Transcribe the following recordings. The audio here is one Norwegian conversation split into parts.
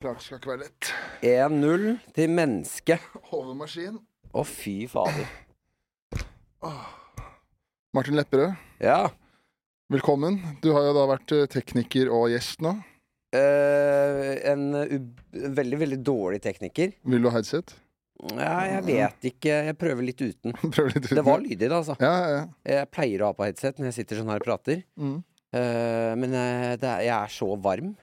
Klart skal ikke være lett. 1-0 til mennesket. Hovedmaskin. Å, fy fader. Martin Lepperød, Ja. velkommen. Du har jo da vært eh, tekniker og gjest nå. Eh, en u veldig, veldig dårlig tekniker. Vil du ha headset? Ja, jeg vet ikke. Jeg prøver litt uten. Prøv litt ut. Det var lydig da, altså. Ja, ja, ja. Jeg pleier å ha på headset når jeg sitter sånn her og prater. Mm. Eh, men eh, det er, jeg er så varm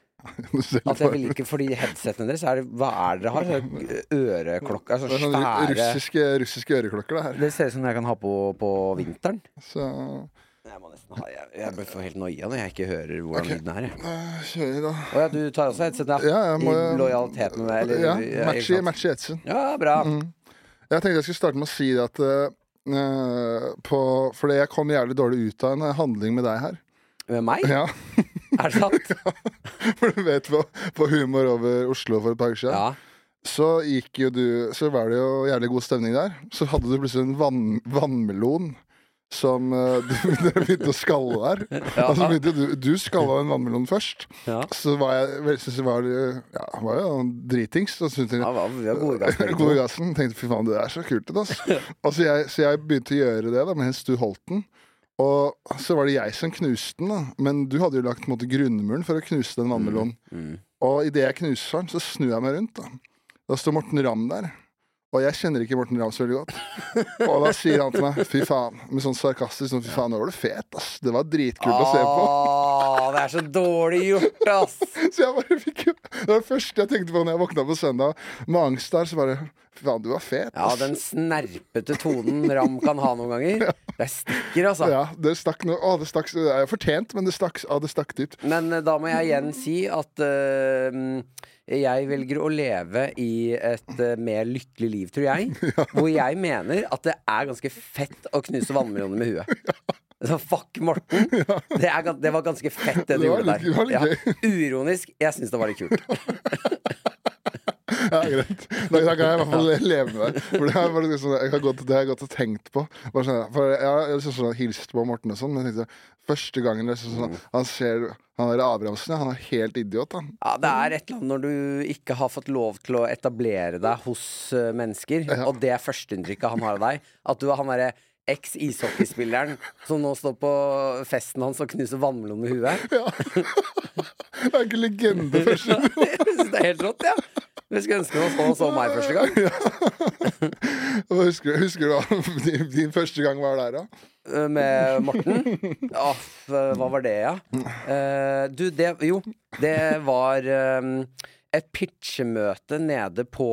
at jeg vil ikke Fordi headsetene deres er Hva er det dere har? Øreklokker? Altså er svære russiske, russiske øreklokker, det her. Det ser ut som det jeg kan ha på på vinteren. Så Jeg må nesten ha Jeg, jeg får helt noia når jeg ikke hører hvordan okay. lyden er. jeg. eh, kjører da. Å ja, du tar også headset, ja? Ja, jeg må I lojalitet med? Eller, Ja, match i Edsen. Ja, bra. Mm. Jeg tenkte jeg skulle starte med å si det at eh, eh, på, Fordi jeg kom jævlig dårlig ut av en handling med deg her. Med meg? Ja, Er det sant? For du vet, på, på Humor over Oslo for et par uker siden, Ja. så gikk jo du Så var det jo jævlig god stemning der. Så hadde du plutselig en vann, vannmelon som uh, du, dere begynte å skalle der. Ja. Altså du, du skalla en vannmelon først. Ja. Så var jeg vel- synes jeg var, eh, ja, var jo dritings. Så syntes Ja, God i gassen. Tenkte fy faen, det er så kult ut, ass. Og så jeg, så jeg begynte å gjøre det da mens du holdt den. Og så var det jeg som knuste den, da. Men du hadde jo lagt måte grunnmuren for å knuse den vannmelonen. Mm. Og idet jeg knuser den, så snur jeg meg rundt. Da Da står Morten Ramm der. Og jeg kjenner ikke Morten Ramm så veldig godt. Og da sier han til meg fy faen, med sånn sarkastisk sånn fy faen, nå var du fet, ass. Det var dritkult å se på. Det er så dårlig gjort, ass! Så jeg bare fikk Det var det første jeg tenkte på når jeg våkna på søndag med angst der. Så bare faen, du var fet. Ja, den snerpete tonen Ram kan ha noen ganger. Det stikker, altså. Ja, det stakk noe Å, det stakk Det er fortjent, men det stakk, å, det stakk dypt. Men eh, da må jeg igjen si at uh, jeg velger å leve i et uh, mer lykkelig liv, tror jeg. Hvor jeg mener at det er ganske fett å knuse vannmeloner med huet. Så fuck Morten. Det, er, det var ganske fett, det du Det gjorde litt- der. Ja, uronisk. Jeg syns det var litt kult. Ja, greit. Da, kan jeg i hvert fall leve med det. For det har jeg sånn, jeg har gått, det har jeg gått og tenkt på. Sånn, for jeg har liksom sånn, hilst på Morten og sånn, men jeg tenkte første gangen liksom, sånn, Han ser Han der Abrahamsen, ja, han er helt idiot, han. Ja, det er et eller annet når du ikke har fått lov til å etablere deg hos eh, mennesker, Ja. og det er førsteinntrykket han har av deg. At du er han derre eks-ishockeyspilleren som nå står på festen hans og knuser vannmelon i huet. Det er ikke legende første gang. det er helt rått, ja. Jeg skulle ønske man så, så meg første gang. Hva Husker, husker du din, din første gang var der, da? eh, Med Morten. Ja, hva var det, ja? Eh, du, det Jo, det var eh, et pitchemøte nede på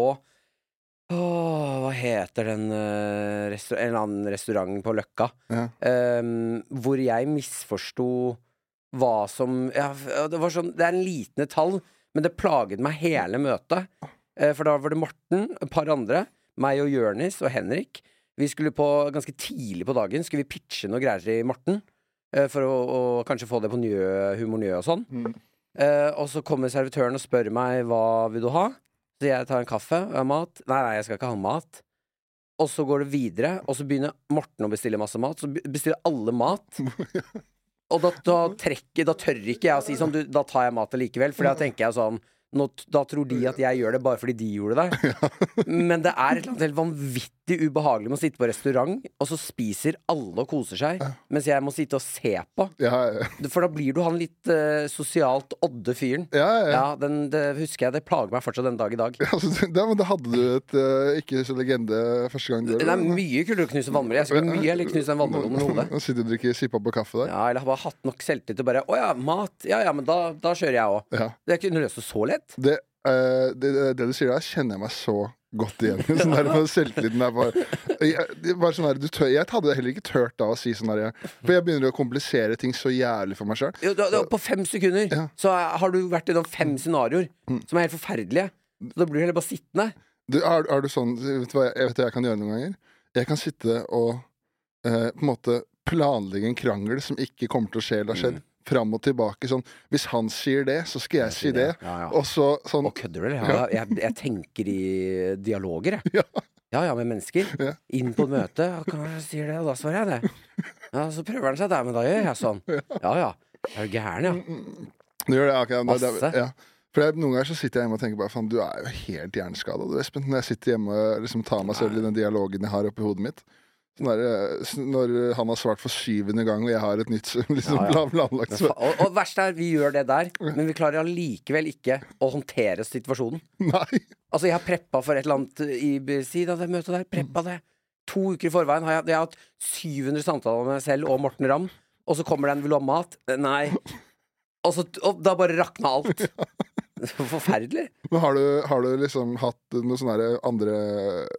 Åh, hva heter den uh, En eller annen restaurant på Løkka? Ja. Um, hvor jeg misforsto hva som ja, det, var sånn, det er en liten detalj, men det plaget meg hele møtet. Uh, for da var det Morten, et par andre, meg og Jørnis og Henrik. Vi skulle på, ganske tidlig på dagen Skulle vi pitche noe greier til Morten. Uh, for å, å kanskje få det på Humor Njø og sånn. Mm. Og så kommer servitøren og spør meg hva vil du ha. Så jeg tar en kaffe og har mat. Nei, nei, jeg skal ikke ha mat. Og så går det videre, og så begynner Morten å bestille masse mat. Så bestiller alle mat. Og da, da, trekker, da tør ikke jeg å si sånn du, Da tar jeg mat likevel, for da tenker jeg sånn nå, da tror de at jeg gjør det bare fordi de gjorde det. Men det er et eller annet helt vanvittig ubehagelig med å sitte på restaurant, og så spiser alle og koser seg, mens jeg må sitte og se på. Ja, ja, For da blir du han litt eh, sosialt odde fyren. ja. ja. Ja, den, det husker jeg. Det plager meg fortsatt den dag i dag. Ja, da, men da hadde du et eh, ikke så legende første gang du Det er mye kulere å knuse vannmelon. Jeg skulle mye heller knuse den vannmelonen med hodet. Nå sitter du og drikker sippa på kaffe der. Ja, eller har bare hatt nok selvtillit til bare Å ja, mat. Ja ja, men da, da kjører jeg òg. Ja. Det er ikke løst så lett. Det, eh, det, det du sier der, kjenner jeg meg så godt igjen i. Sånn der selvtilliten er bare, jeg, bare sånn der, du tør, jeg hadde heller ikke turt da å si sånn der For jeg begynner å komplisere ting så jævlig for meg sjøl. På fem sekunder Ja. så har du vært gjennom fem scenarioer som er helt forferdelige. Så da blir du heller bare sittende. Du, er, er du sånn Vet du hva jeg, vet hva jeg kan gjøre noen ganger? Jeg kan sitte og uh, på en måte planlegge en krangel som ikke kommer til å skje eller har skjedd. Fram og tilbake. Sånn Hvis han sier det, så skal jeg si det. Ja, ja. Og så sånn Og kødder du, eller? Jeg, jeg tenker i dialoger, jeg. Ja. Ja ja, med mennesker. Inn på et møte. Kan jeg sier det, og da svarer jeg det. Ja, Så prøver han seg der, men da gjør jeg sånn. Ja ja. Er du gæren, ja? Du gjør det, ok, det, det, ja. For jeg, Noen ganger så sitter jeg hjemme og tenker bare faen, du er jo helt hjerneskada, Espen. Når jeg sitter hjemme og liksom tar meg selv i den dialogen jeg har oppi hodet mitt. Sånn eh, når han har svart for syvende gang, og jeg har et nytt liksom, Ja, ja. planlagt svar. Og, og verst er, vi gjør det der, men vi klarer allikevel ikke å håndtere situasjonen. Nei. Altså, jeg har preppa for et eller annet i Si da, det møtet der. Preppa det. To uker i forveien har jeg, jeg har hatt 700 samtaler med meg selv og Morten Ramm, og så kommer det en 'vil du ha mat'? Nei. Og, så, og da bare rakna alt. Forferdelig. Men har du, har du liksom hatt noen sånne andre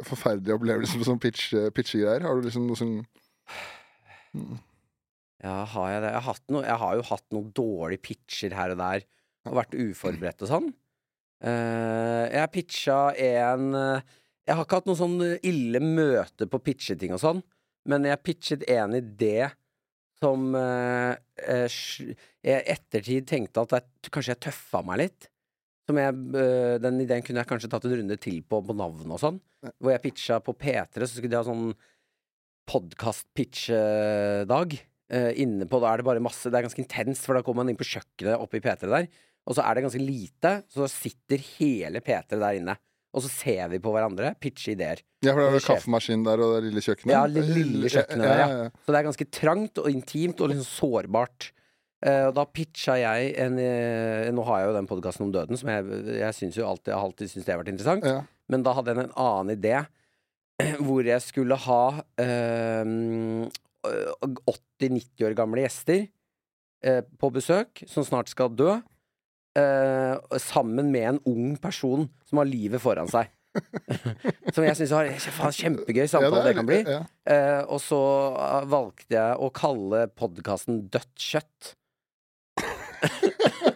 forferdelige opplevelser med sånn pitch. Har du liksom noe sånn Ja, har jeg det? Jeg har, noe, jeg har jo hatt noen dårlige pitcher her og der, og vært uforberedt og sånn. Uh, jeg pitcha en eh, Jeg har ikke hatt noe sånn ille møte på pitcheting og sånn, men jeg pitchet en idé som uh, jeg i ettertid tenkte at jeg, kanskje jeg tøffa meg litt. Som jeg, eh, den ideen kunne jeg kanskje tatt en runde til på, på navn og sånn. Hvor jeg pitcha på P3, så skulle de ha sånn podkast-pitch-dag. Eh, inne på, da er det bare masse Det er ganske intenst, for da kommer man inn på kjøkkenet oppe i P3 der. Og så er det ganske lite, så da sitter hele P3 der inne. Og så ser vi på hverandre, pitche ideer. Ja, for det er jo kaffemaskinen kaffemaskin der og det lille kjøkkenet. Ja, det lille kjøkkenet der, ja. ja. Så det er ganske trangt og intimt og liksom sårbart. Og da pitcha jeg en eh, Nå har jeg jo den podkasten om døden, som jeg, jeg synes jo alltid, har alltid syntes det har vært interessant. Ja. Men da hadde jeg en annen idé, hvor jeg skulle ha eh, 80-90 år gamle gjester eh, på besøk, som snart skal dø. eh, sammen med en ung person som har livet foran seg. som jeg syns var faen, kjempegøy samtale det, kan bli. Ja. Eh, og så valgte jeg å kalle podkasten Dødt kjøtt.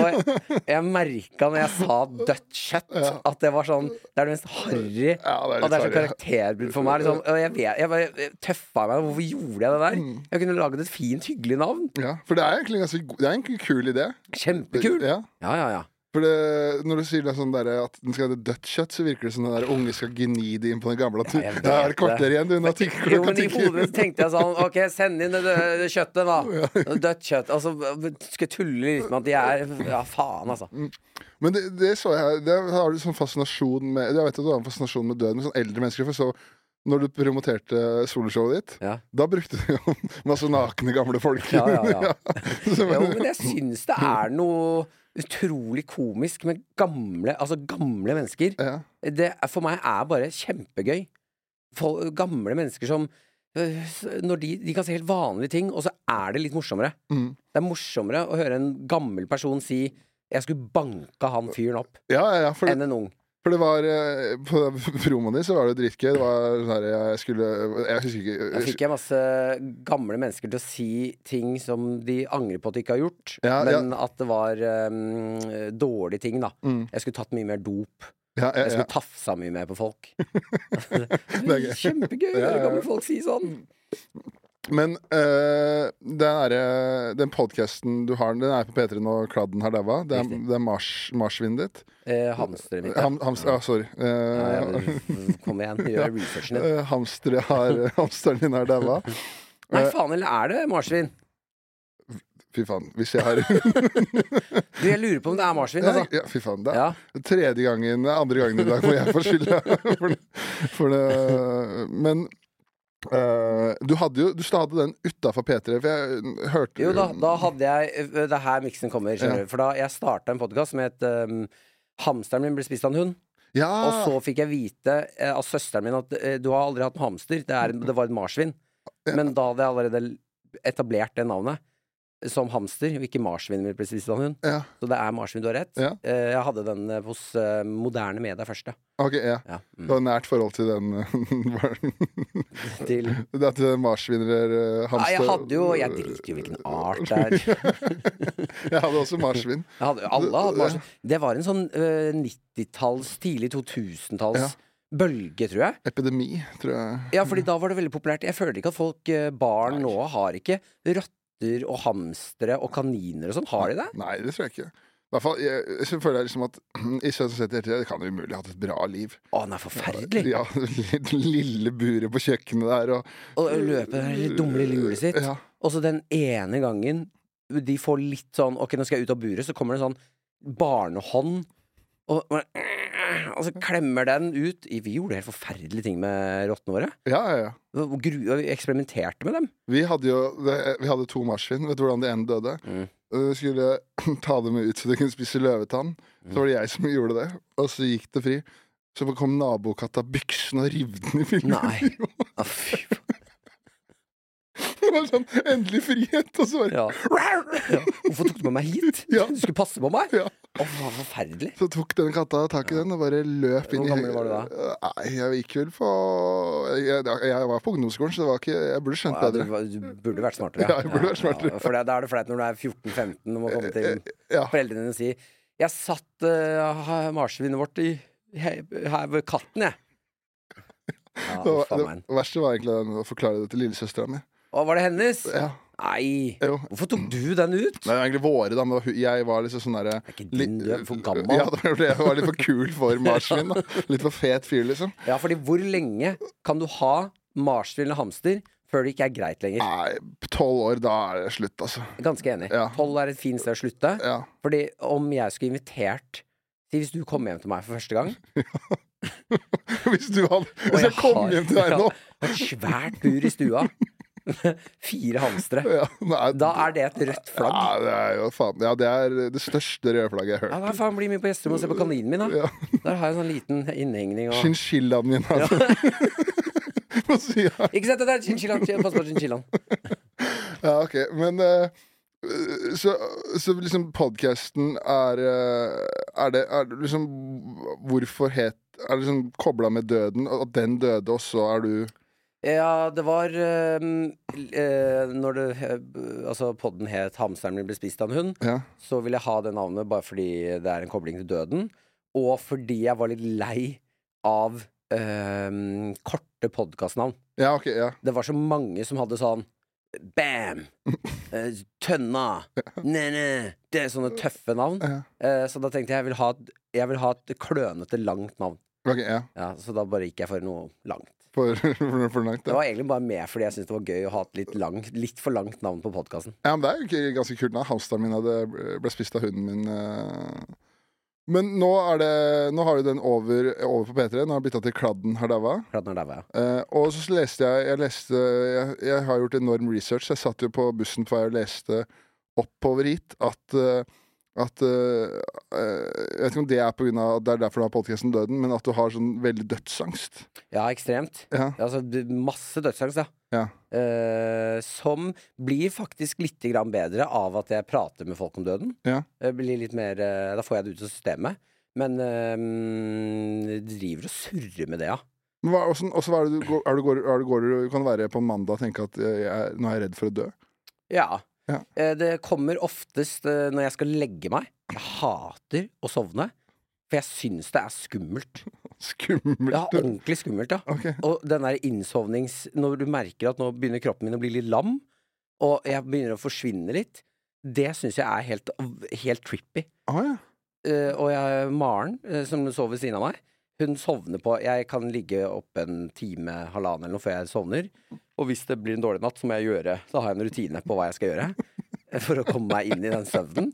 og jeg, jeg merka når jeg sa dødt kjøtt, Ja. at det var sånn Det er det mest harry Ja, og det er så karakterbrudd for meg. Liksom. Jeg, vet, jeg, bare, tøffa meg. Hvorfor gjorde jeg det der? Mm. Jeg kunne laget et fint, hyggelig navn. Ja, for det er egentlig er en kul idé. Kjempekul. Ja, ja, ja. For det, når du sier det sånn der, at den skal hete dødt kjøtt, så virker det som den der unge skal gni det inn på den gamle. At du, Ja, jeg vet det er kvarter igjen, du. Nå tikker Jo, men i hodet tenkte jeg sånn Ok, send inn det, det kjøttet, da. Dødt kjøtt. Altså, skal jeg tulle litt med at de er Ja, faen, altså. Men det, det så jeg Det har du sånn fascinasjon med Jeg vet at du har en fascinasjon med døden med sånn eldre mennesker. For så når du promoterte soloshowet ditt, Ja. da brukte du jo masse nakne gamle folk. Ja, ja, ja. Jo, men jeg syns det er noe utrolig komisk med gamle Altså gamle mennesker. ja. Det er, for meg er bare kjempegøy. For, gamle mennesker som øh, når de, de kan si helt vanlige ting, og så er det litt morsommere. Mm. Det er morsommere å høre en gammel person si 'jeg skulle banka han fyren opp', ja, ja, ja, enn en ung. For det var eh, På promoen din så var det dritgøy. Det var sånn her Jeg skulle Jeg husker ikke Da fikk jeg masse gamle mennesker til å si ting som de angrer på at de ikke har gjort, Ja, men at det var um, dårlige ting, da. Mm. Jeg skulle tatt mye mer dop. ja, ja, Jeg skulle tafsa mye mer på folk. Kjempegøy å Ja, ja, høre gamle folk si sånn. Men eh, den, den podkasten du har, den er på P3 nå, Kladden har daua. Det er, det er mars, marsvinet ditt. Eh, hamsteret mitt. ja. Ham, hams, ah, sorry. Ja, ja, Eh, Kom igjen, gjør researchen din. eh, hamstere har, hamsteren din har daua. Nei, faen, eller er det marsvin? Fy faen. Hvis jeg har Du, jeg lurer på om det er marsvin, ja, altså. ja, Fy faen. Det er Ja. tredje gangen, andre gangen i dag hvor jeg får skylda for, for det. Men eh, du hadde jo Du hadde den utafor P3, for jeg hørte Jo da, da hadde jeg øh, Det er her miksen kommer, Ja. For da jeg starta en podkast som het um, Hamsteren min ble spist av en hund. Ja! Og så fikk jeg vite uh, av søsteren min at uh, du har aldri hatt en hamster. Det, er, det var et marsvin. Men da hadde jeg allerede etablert det navnet som hamster, og ikke marsvin hund. ja. Så det er marsvin, du har rett. Ja. Eh, jeg hadde den eh, hos eh, Moderne Media først, ja. Ok, ja. ja. Du Mm. har nært forhold til den Til Det at til Nei, hamster jeg hadde jo Jeg driter jo hvilken art det er. Jeg hadde også marsvin. Hadde, alle hadde marsvin. Det var en sånn uh, 90-talls, tidlig 2000-talls Ja. bølge, tror jeg. Epidemi, tror jeg. Ja, fordi da var det veldig populært. Jeg føler ikke at folk, barn barn nå, har ikke rotter og hamstere og kaniner og sånn. Har de det? Nei, det tror jeg ikke. I hvert fall, jeg, så føler jeg liksom at i 77 det kan jo umulig ha hatt et bra liv. Å, den er forferdelig. Ja, det lille buret på kjøkkenet der og Og løpe det dumme lille hjulet sitt. Ja. Og så den ene gangen de får litt sånn Ok, nå skal jeg ut av buret, så kommer det en sånn barnehånd, og, og, så klemmer den ut. Vi gjorde helt forferdelige ting med rottene våre. Ja, ja, ja. Vi eksperimenterte med dem. Vi hadde jo Vi hadde to marsvin. Vet du hvordan det ene døde? Mm. Vi skulle ta dem ut så de kunne spise løvetann. Så var det jeg som gjorde det, og så gikk det fri. Så kom nabokatta byksende og rev den i filmen. Nei. Å, fy sånn endelig frihet, og så bare Ja. Hvorfor tok du med meg hit? Du skulle passe på meg? Ja. Å, hva forferdelig. Så tok den katta tak i den og bare løp inn Hvor i gammel var du da? Nei, jeg gikk vel på Jeg, jeg var på ungdomsskolen, så det var ikke Jeg burde skjønt Ja, du, bedre. du burde vært smartere. Ja, jeg burde vært smartere. Ja, for da er det flaut når du er 14-15 og må komme til Ja. foreldrene dine og si 'Jeg satt uh, marsvinet vårt i, her ved katten, jeg'. Ja, Det, var, det verste var egentlig å forklare det til lillesøstera mi. Å, var det hennes? Ja. Nei. Jo. Hvorfor tok du den ut? Det var egentlig våre, da. Men jeg var liksom sånn derre er ikke din, du er for gammel. Ja, jeg var litt for kul for marsvin. da Litt for fet fyr, liksom. Ja, fordi hvor lenge kan du ha marsvin og hamster før det ikke er greit lenger? Nei, tolv år, da er det slutt, altså. Ganske enig. Ja. Tolv er et fint sted å slutte. Ja. Fordi om jeg skulle invitert hvis du kom hjem til meg for første gang Hvis du hadde Hvis jeg kom har- hjem til deg nå ja, Et svært bur i stua. Fire hamstere. ja, nei, Da er det et rødt flagg. Ja, det er jo faen Ja, det er det største røde flagget jeg har Ja, hørt. nei, faen, blir mye på gjesterommet og se på kaninen min, da. Ja. Der har jeg en sånn liten innhegning og Chinchillaen min, altså. Ikke sett det der! Chinchillaen. Pass på chinchillaen. Ja, ok. Men uh... så, så liksom podkasten er eh, Er det er liksom Hvorfor het Er det liksom kobla med døden? At den døde, og så er du Ja, det var ehm, eh, Når det eh, Altså, podden het 'Hamsteren min ble spist av en hund', Ja. så ville jeg ha det navnet bare fordi det er en kobling til døden, og fordi jeg var litt lei av ehm, korte podkastnavn. Ja, ok. Ja. Det var så mange som hadde sånn Bam! Eh, tønna! Ne-ne! Det er sånne tøffe navn. Ja. Eh, så da tenkte jeg jeg vil ha et, jeg vil ha et klønete, langt navn. Ok, ja. Ja, Så da bare gikk jeg for noe langt. For, for, for langt, Det ja. var egentlig bare med fordi jeg syntes det var gøy å ha et litt, langt, litt for langt navn på podkasten. ja, men det er jo ganske kult. da Hamsteren min hadde, ble spist av hunden min. eh. Men nå, er det, nå har jo den over, over på P3. Nå har det blitt til Kladden har daua. Ja. Eh, og så leste jeg Jeg, leste, jeg jeg har gjort enorm research. Jeg satt jo på bussen på vei og leste oppover hit at uh, at uh, Jeg vet ikke om det er på grunn av Det er derfor du har podkasten Døden, men at du har sånn veldig dødsangst. Ja, ekstremt. Ja. Altså, masse dødsangst, ja. Ja. Uh, som blir faktisk litt grann bedre av at jeg prater med folk om døden. Ja. Det mer uh, Da får jeg det ut av systemet. Men uh, driver og surrer med det, ja. Men hva, også, også, er det du er du går, er du går, kan det være på mandag og tenke at jeg, nå er jeg redd for å dø? Ja. Ja. Eh, det kommer oftest eh, når jeg skal legge meg. Jeg hater å sovne. For jeg syns det er skummelt. Skummelt. Ja, ordentlig skummelt, ja. Okay. Og den der innsovnings... Når du merker at nå begynner kroppen min å bli litt lam, og jeg begynner å forsvinne litt, det syns jeg er helt, helt trippy. Ah, ja. Eh, og jeg, Maren, som sover ved siden av meg, hun sovner på Jeg kan ligge oppe en time, halvannen eller noe før jeg sovner. Og hvis det blir en dårlig natt, så må jeg gjøre Så har jeg en rutine på hva jeg skal gjøre. eh, For å komme meg inn i den søvnen.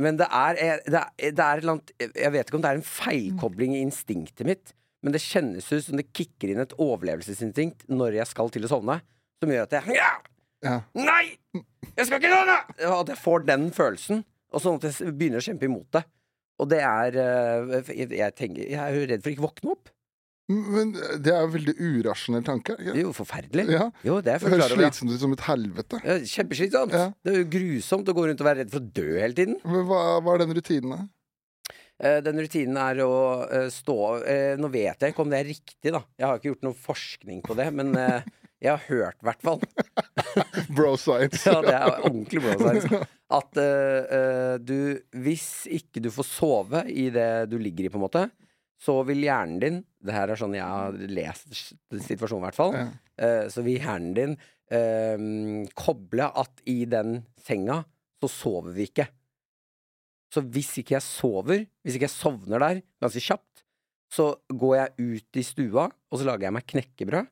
Men det er, eh, det er, det er annet Jeg vet ikke om det er en feilkobling i instinktet mitt, men det kjennes ut som det kicker inn et overlevelsesinstinkt når jeg skal til å sovne, som gjør at jeg ja! Ja. Nei! Jeg skal ikke sovne! At jeg får den følelsen, og sånn at jeg begynner å kjempe imot det. Og det er eh, jeg, jeg, tenker, jeg er jo redd for ikke å våkne opp. Men det er en veldig urasjonell tanke. Det er jo forferdelig. Ja. Jo, det Det høres slitsomt ut som et helvete. Ja, Kjempeslitsomt. Ja. Det er jo grusomt å gå rundt og være redd for å dø hele tiden. Men hva, hva er den rutinen, da? Eh, Den rutinen er å eh, stå eh, Nå vet jeg ikke om det er riktig, da. Jeg har ikke gjort noe forskning på det, men jeg har hørt, i hvert fall. Bro science. Ja, det er ordentlig bro science. At du Hvis ikke du får sove i det du ligger i, på en måte, så vil hjernen din Det her er sånn jeg har lest situasjonen, i hvert fall. Ja. Uh, så vil hjernen din uh, koble at i den senga så sover vi ikke. Så hvis ikke jeg sover, hvis ikke jeg sovner der ganske kjapt, så går jeg ut i stua, og så lager jeg meg knekkebrød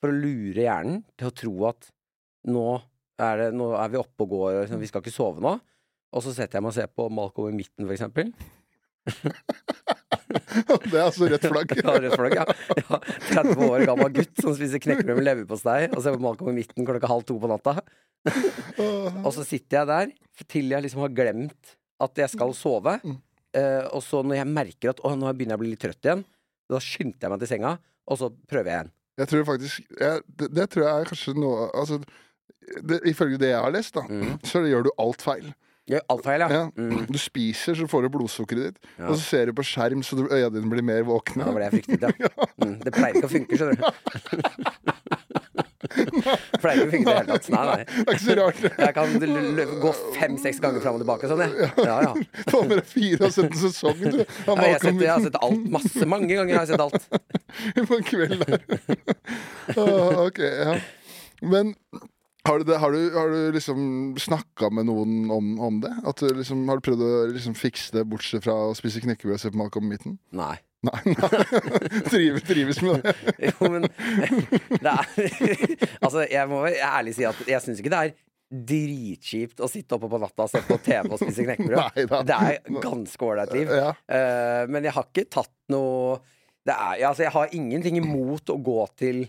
for å lure hjernen til å tro at nå er det, nå er vi oppe og går, liksom, vi skal ikke sove nå. Og så setter jeg meg og ser på Malcolm i midten, for eksempel. Det er altså rødt flagg. Ja, rødt flagg, ja. ja. 30 år gammel gutt som spiser knekkebrød med leverpostei og ser på Malcolm i midten klokka halv to på natta. Og så sitter jeg der til jeg liksom har glemt at jeg skal sove. Eh, og så når jeg merker at å, nå begynner jeg å bli litt trøtt igjen, da skynder jeg meg til senga, og så prøver jeg igjen. Jeg tror faktisk jeg, det, det tror jeg er kanskje noe Altså, det, ifølge det jeg har lest, da, Mm. så gjør du alt feil. Gjør alt feil, ja. Ja. Mm. Du spiser, så får du blodsukkeret ditt. Ja. Og så ser du på skjerm, så øya dine blir mer våkne. Det var det jeg fryktet, ja. Mm. Det pleier ikke å funke, skjønner du. pleier ikke å funke i det hele tatt. Nei, nei. Det er ikke så rart. Jeg kan gå fem-seks ganger fram og tilbake sånn, jeg. Ja, ja. Få med deg fire og sett en sesong, du. Ja, jeg, har sett, jeg har sett alt. Masse. Mange ganger har jeg sett alt. på en kveld der. Ah, ok, ja. Men har du, det, har du, har du liksom snakka med noen om, om det? At du liksom, har du prøvd å liksom fikse det, bortsett fra å spise knekkebrød og se på Malcolm Mitten? Nei. Nei, nei. Trives, trives med det. Jo, men det er Altså, jeg må ærlig si at jeg syns ikke det er dritkjipt å sitte oppe på natta og se på TV og spise knekkebrød. Det er ganske ålreit liv. Ja. Uh, men jeg har ikke tatt noe det er, altså, Jeg har ingenting imot å gå til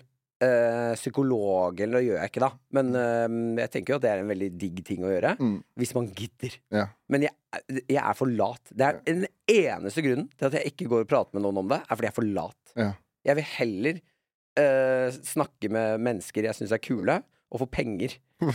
eh, psykolog, eller det gjør jeg ikke, da. Men uh, jeg tenker jo at det er en veldig digg ting å gjøre. Mm. Hvis man gidder. Ja. Men jeg, jeg er for lat. Det er den eneste grunnen til at jeg ikke går og prater med noen om det, er fordi jeg er for lat. Ja. Jeg vil heller uh, snakke med mennesker jeg syns er kule, og få penger.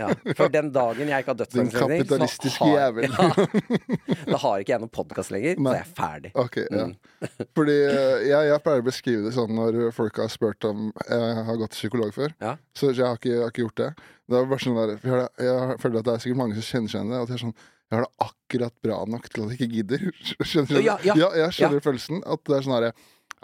Ja. For den dagen jeg ikke har Din så kapitalistiske jævel. ja, da har ikke jeg noen podkast lenger, Nei. så jeg er ferdig. Ok, ja. Mm. Fordi eh, jeg, jeg pleier å beskrive det sånn når folk har spurt om Jeg har gått til psykolog før, Ja. så jeg har ikke, jeg har ikke gjort det. Det er bare sånn der, jeg, jeg føler at det er sikkert mange som kjenner seg igjen i det. At jeg er sånn Jeg har det akkurat bra nok til at jeg ikke gidder. Skjønner du? Ja, jeg skjønner følelsen. At det er sånn herre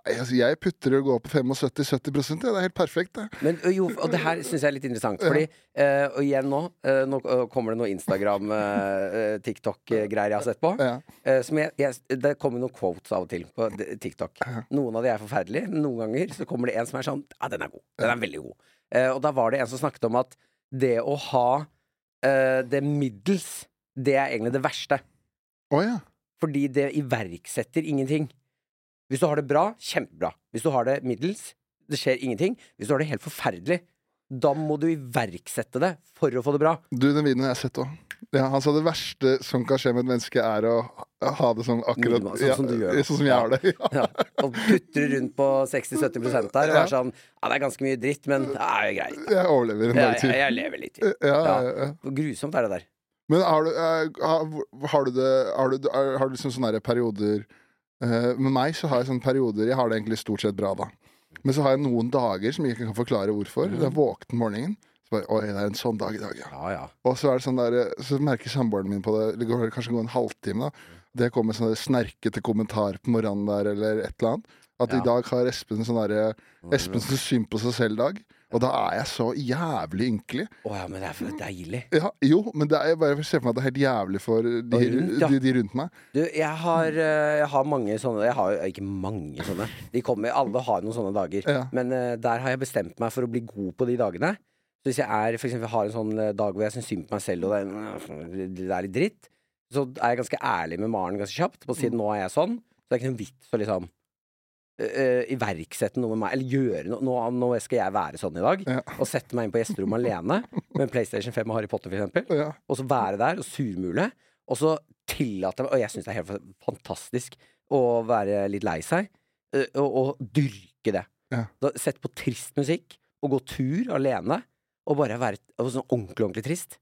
altså, jeg putter og går på 75-70 ja, Det er helt perfekt, det. Men jo, og det her syns jeg er litt interessant, fordi eh, Og igjen nå, uh, nå kommer det noe Instagram, eh, TikTok-greier jeg har sett på. Ja. Som jeg, jeg, det kommer noen quotes av og til på TikTok. Noen av de er forferdelige. men Noen ganger så kommer det en som er sånn Ja, den er god. Den er veldig god. Og da var det en som snakket om at det å ha det middels, det er egentlig det verste. Oh, ja. Fordi det iverksetter ingenting. Hvis du har det bra, kjempebra. Hvis du har det middels, det skjer ingenting. Hvis du har det helt forferdelig, da må du iverksette det for å få det bra. Du, den videoen har jeg sett òg. Ja, han sa det verste som kan skje med et menneske, er å ha det sånn akkurat Minimalt, sånn som du gjør. Sånn som jeg har det. Ja. Ja, og putre rundt på 60-70 der og Ja. er sånn Ja, det er ganske mye dritt, men det er jo greit. Jeg overlever en dag til. jeg, jeg lever litt til. Ja, ja, Ja. ja. Grusomt er det der. Men har du, eh, har, har du det Har du, har du liksom sånne perioder Med meg så har jeg sånne perioder Jeg har det egentlig stort sett bra, da. Men så har jeg noen dager som jeg ikke kan forklare hvorfor. Mm. Jeg er våken morgenen. Så bare, Oi, det er en sånn dag i dag, ja. Ja, ja. Og så er det sånn der eh, Så merker samboeren min på det. Det går kanskje går en halvtime, da. Det kommer sånn snerkete kommentar på morgenen der, eller et eller annet. At Ja. i dag har Espen sånn derre som synd på seg selv-dag. Og da er jeg så jævlig ynkelig. Å ja, men det er for deilig. Ja, jo, men det er, jeg bare ser for meg at det er helt jævlig for de, rundt, ja. de, de rundt meg. Du, jeg har, eh, jeg har mange sånne Jeg har ikke mange sånne. De kommer, alle har noen sånne dager. Ja. Men uh, der har jeg bestemt meg for å bli god på de dagene. Så hvis jeg er, for eksempel, har en sånn eh, dag hvor jeg syns synd på meg selv, og det er, det er litt dritt, så er jeg ganske ærlig med Maren ganske kjapt. På å si at nå er jeg sånn. Så det er ikke noen vits å liksom eh, iverksette noe med meg, eller gjøre noe. Nå, nå skal jeg være sånn i dag. Ja. Og sette meg inn på gjesterommet alene med PlayStation 5 og Harry Potter, eksempel Ja. og så være der og surmule, og så tillate meg Og jeg syns det er helt fantastisk å være litt lei seg, uh, og, og dyrke det. Ja. Sette på trist musikk, og gå tur alene, og bare være og sånn ordentlig, ordentlig trist.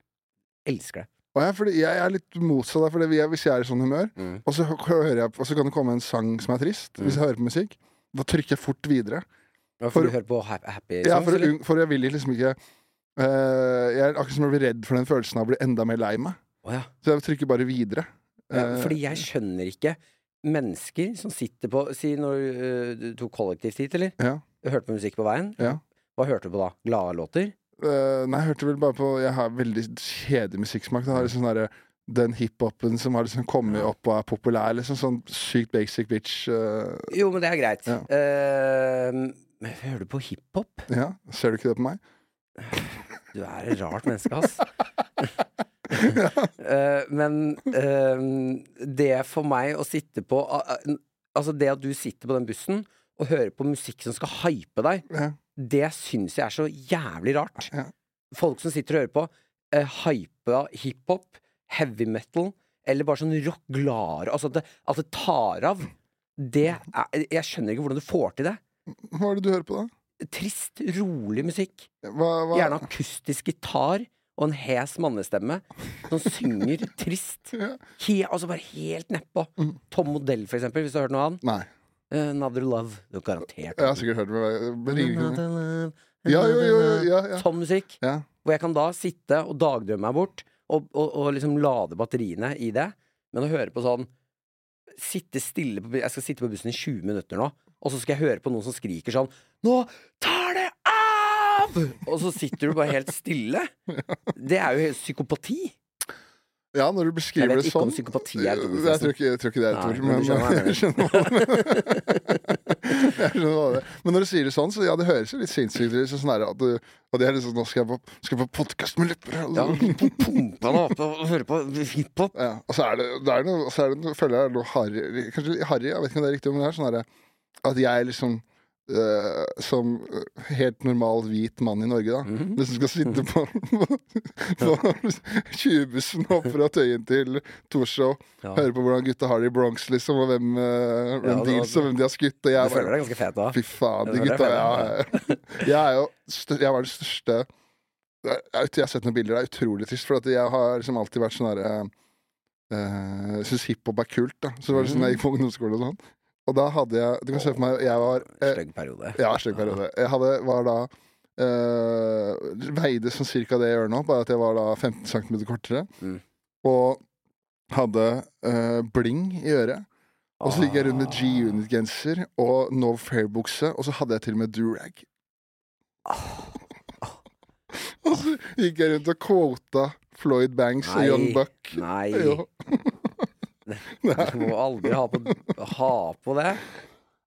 Elsker det. Og jeg, jeg er litt motsatt der, for hvis jeg er i sånn humør, Mm. og så, jeg, og så kan det komme en sang som er trist, hvis jeg hører på musikk, da trykker jeg fort videre. Ja, For- For du hører på happy songs? Ja, for, eller? for jeg vil liksom ikke uh, Jeg er akkurat som jeg blir redd for den følelsen av å bli enda mer lei meg. Oh, ja. Så jeg trykker bare videre. Ja, Eh, fordi jeg skjønner ikke mennesker som sitter på Si når øh, du tok kollektivt hit, eller? Ja. Hørte på musikk på veien? Ja. Hva hørte du på da? Gladlåter? Eh, nei, jeg hørte vel bare på Jeg har veldig kjedelig musikksmak. Jeg har liksom sånn den hiphopen som har liksom kommet opp og er populær. Liksom sånn sykt basic bitch. Uh, Jo, men det er greit. Ja. Uh, hører du på hiphop? ja, Ser du ikke det på meg? Du er et rart menneske, ass. Eh, men det for meg å sitte på Altså det at du sitter på den bussen og hører på musikk som skal hype deg, Ja. Det syns jeg er så jævlig rart. Ja. Folk som sitter og hører på uh, hypa hiphop, heavy metal, eller bare sånn rock glare Altså at det, at det tar av. Det er, jeg skjønner ikke hvordan du får til det. Hva er det du hører på, da? Trist, rolig musikk. Hva, hva? Gjerne akustisk gitar og en hes mannestemme som synger trist. Ja. He, altså bare helt nedpå. Mm. Tom Modell, for eksempel, hvis du har hørt noe av han. Nei. Eh, Another Love. Du har garantert Jeg har sikkert hørt det. Ja, jo, jo, jo, ja, ja. Sånn musikk. Ja. Hvor jeg kan da sitte og dagdrømme meg bort, og, og, og liksom lade batteriene i det. Men å høre på sånn Sitte stille på, Jeg skal sitte på bussen i 20 minutter nå, og så skal jeg høre på noen som skriker sånn Nå tar det av! Og så sitter du bare helt stille. Det er jo helt psykopati. Ja, når du beskriver det sånn. Jeg vet ikke om sånn psykopati er et ord, Jeg tror ikke, jeg tror ikke det er et ord, men men skjønner jeg jeg skjønner hva det er. Men når du sier det sånn, så ja, det høres jo litt sinnssykt ut. Sånn at du, og det er liksom, nå skal jeg på, skal jeg på podkast med Lepper. Ja, pumpa deg opp og høre på hiphop. Ja, og så er det, det er noe, så er det noe, føler jeg er noe harry Kanskje harry, jeg vet ikke om det er riktig, men det er sånn herre at jeg liksom øh, som helt normal hvit mann i Norge, da, Mhm. liksom skal sitte på, på 20-bussen opp fra Tøyen til Torshov, Ja. høre på hvordan gutta har det i Bronx, liksom, og hvem, uh, hvem Ja, det- deals og hvem de har skutt, og Du føler deg ganske fet da? Fy faen, de det gutta Jeg, Jeg er jo Jeg var den største jeg, jeg har sett noen bilder, det er utrolig trist, for jeg har liksom alltid vært sånn herre uh, Syns hiphop er kult, da. Så var det sånn jeg gikk på ungdomsskole og sånn. Og da hadde jeg Du kan se for meg Jeg var eh, Stygg periode. Ja, stygg periode. Jeg hadde, var da eh, Veide sånn cirka det jeg gjør nå, bare at jeg var da 15 cm kortere. Mm. Og hadde eh, bling i øret. Og så gikk jeg rundt med G-Unit-genser og No Fair-bukse, og så hadde jeg til og med durag. og så gikk jeg rundt og quota Floyd Banks og John Young Buck. Nei. Du må aldri ha på, ha på det.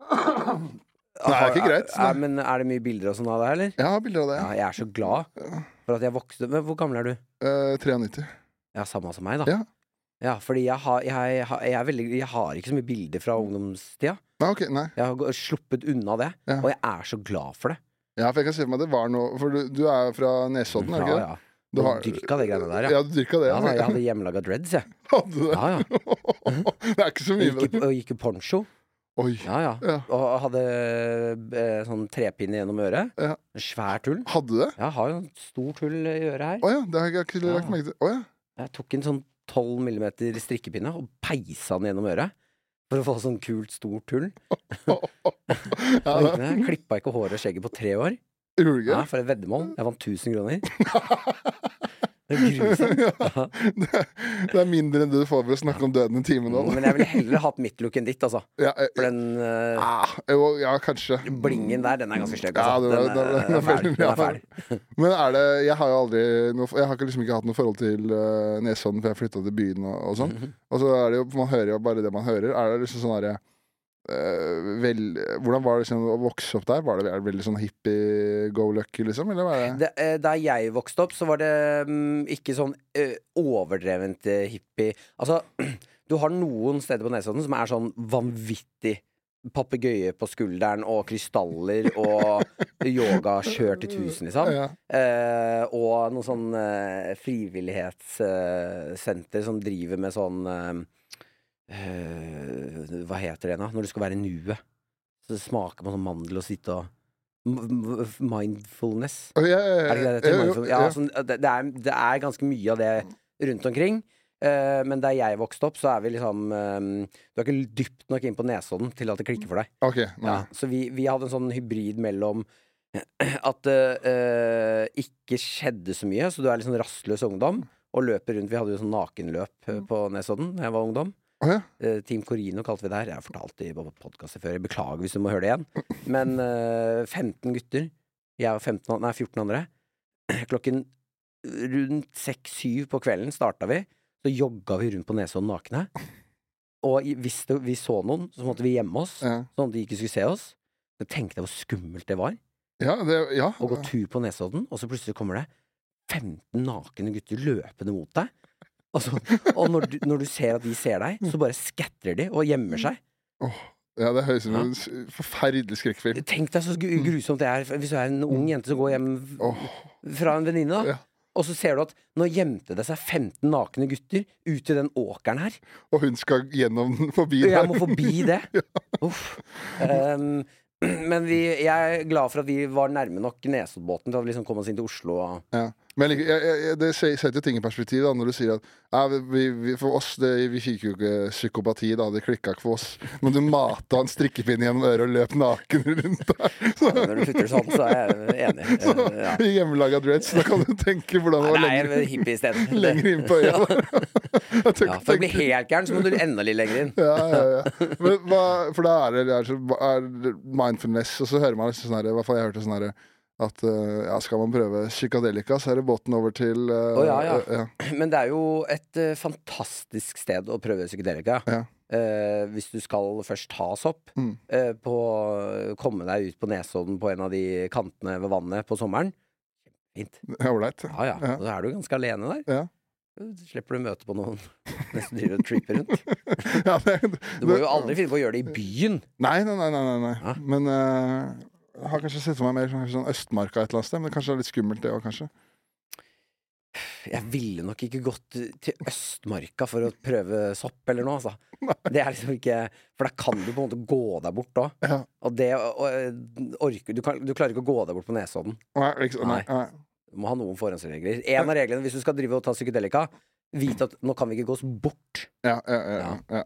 Nei, det er ikke greit. Er, men er det mye bilder og sånn av det, eller? Jeg har bilder av det. Ja, jeg er så glad for at jeg vokste Men hvor gammel er du? Eh, 93. Ja, samme som meg, da. Ja. Ja, fordi jeg har, jeg, jeg, er veldig, jeg har ikke så mye bilder fra ungdomstida. Nei, ok, nei. Jeg har sluppet unna det, Ja. og jeg er så glad for det. Ja, for jeg kan se for meg det var noe For du, du er fra Nesodden, er du ikke det? ja. Du Du har- dyrka det greiene der, ja. Ja, du dyrka det? ja da, jeg hadde hjemmelaga dreads, jeg. Hadde du det? Ja, ja. det er ikke så mye med det. og gikk i poncho. Oi. Ja, ja. Ja. Og hadde eh, sånn trepinne gjennom øret. Ja. En Svær tull. Hadde du det? Jeg har jo en stor tull i øret her. Å ja, det har jeg ikke lagt Ja. merke til. Å ja. Jeg tok en sånn 12 millimeter strikkepinne og peisa den gjennom øret. For å få sånn kult, stort tull. ja Klippa ikke håret og skjegget på tre år. Gjorde du Ja. For et veddemål. Jeg vant 1000 kroner. Det er grusomt. ja. det, det er mindre enn du får for å snakke om døden i timen. Men jeg ville heller hatt mitt look enn ditt, altså. Ja, jeg, For den uh, ja, ja, kanskje. blingen der, den er ganske stygg. Altså. Ja, var- Den, er- den er fæl. Den er fæl. Men er det Jeg har jo aldri noe, Jeg har liksom ikke hatt noe forhold til uh, Nesodden, for jeg flytta til byen og, og sånn. Mhm. Og så er det jo Man hører jo bare det man hører. Er det liksom sånn herre eh, vel, Hvordan var det liksom å vokse opp der? Var det, veldig sånn hippie-go-lucky, liksom? Eller var det Det, eh, der jeg vokste opp, så var det um, ikke sånn uh, overdrevent eh, hippie Altså, du har noen steder på Nesodden som er sånn vanvittig papegøye på skulderen og krystaller og yoga-kjør til tusen, liksom. ja. Eh, og noe sånn eh, frivillighetssenter som driver med sånn eh, eh, Hva heter det nå? Når du skal være i nuet. Så smaker man sånn mandel og sitte og Mindfulness. Oh, yeah, ja, ja, Er det ikke det det heter? Ja, sånn, det, det, er, det er ganske mye av det rundt omkring. Uh, men der jeg vokste opp, så er vi liksom eh, Du er ikke dypt nok inn på Nesodden til at det klikker for deg. Okay, Ja, så vi, vi hadde en sånn hybrid mellom at det uh, ikke skjedde så mye, så du er litt sånn rastløs ungdom og løper rundt. Vi hadde jo sånn nakenløp eh, på Nesodden da jeg var ungdom. Å, ja. uh, Team Corino kalte vi det her. Jeg har fortalt det på podkaster før. Jeg beklager hvis du må høre det igjen. Men uh, 15 gutter. Jeg og 15, nei, 14 andre. Klokken rundt 6-7 på kvelden starta vi. Så jogga vi rundt på Nesodden nakne. Og hvis det, vi så noen, så måtte vi gjemme oss, Ja. sånn at de ikke skulle se oss. Så tenkte jeg hvor skummelt det var Ja, det, ja. å gå tur på Nesodden, og så plutselig kommer det 15 nakne gutter løpende mot deg. Og, og når, du, når du ser at de ser deg, så bare scatrer de og gjemmer seg. Ja, det høres ut som en forferdelig skrekkfilm. Tenk deg så grusomt det er hvis du er en ung jente som går hjem fra en venninne. Ja. Og så ser du at nå gjemte det seg 15 nakne gutter ute i den åkeren her. og hun skal gjennom forbi der. jeg må forbi det. Uff. Um, men vi, jeg er glad for at vi var nærme nok Nesoddbåten til å liksom komme oss inn til Oslo. Og, Ja. Men jeg, jeg, jeg, det setter ting i perspektiv da, når du sier at ja, vi, vi, for oss det, vi fikk jo ikke psykopati, da. Det klikka ikke for oss. Men du mata en strikkepinne gjennom øret og løp naken rundt der. Så, når du putter sånn, så er jeg enig. Så, ja. I hjemmelaga dreads. Da kan du tenke hvordan det var Nei, lenger, hippie isteden. lenger inn på øya. Ja. Ja, for å bli helt gæren, så må du enda litt lenger inn. ja, ja, ja. Men hva, for da er det, er, mindfulness, og så hører man liksom sånn her, i hvert fall jeg hørte sånn her at eh, ja, skal man prøve psykadelika, så er det båten over til uh, oh, ja, ja. ja. Men det er jo et uh, fantastisk sted å prøve psykedelika. Ja. Eh, hvis du skal først ta sopp, Mm. på, komme deg ut på Nesodden på en av de kantene ved vannet på sommeren. Fint. Ålreit. Ja, ja. Ja. Og så er du ganske alene der. Ja. Slipper du møte på noen mens du driver og tripper rundt. ja, det, Du må jo aldri finne på å gjøre det i byen. Nei, nei, nei. nei, nei. Ja. Men eh, jeg har kanskje sett for meg mer sånn, sånn Østmarka et eller annet sted. Men kanskje det er litt skummelt, det òg, kanskje. Jeg ville nok ikke gått til Østmarka for å prøve sopp eller noe, altså. Det er liksom ikke For da kan du på en måte gå deg bort òg. Ja. Og det og, orker du, kan, du klarer ikke å gå deg bort på Nesodden. Nei, liksom, nei, nei. Du må ha noen forhåndsregler. En av reglene hvis du skal drive og ta psykedelika, vite at nå kan vi ikke gå oss bort. Ja, ja, ja, ja. ja.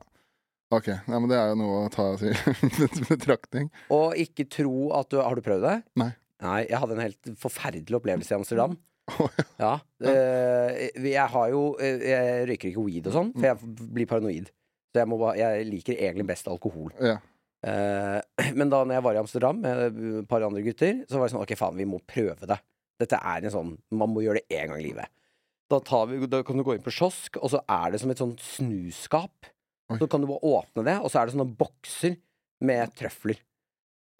Ok. ja, men det er jo noe å ta til betraktning. Og ikke tro at du Har du prøvd det? Nei. Nei, jeg hadde en helt forferdelig opplevelse i Amsterdam. Oh, Ja. eh, jeg har jo eh, Jeg røyker ikke weed og sånn, for jeg blir paranoid. Så jeg, må bare, jeg liker egentlig best alkohol. Ja. Eh, men da når jeg var i Amsterdam med et par andre gutter, så var det sånn Ok, faen, vi må prøve det. Dette er en sånn Man må gjøre det én gang i livet. Da, tar vi, da kan du gå inn på kiosk, og så er det som et sånn snuskap. Oi. Så kan du bare åpne det, og så er det sånne bokser med trøfler.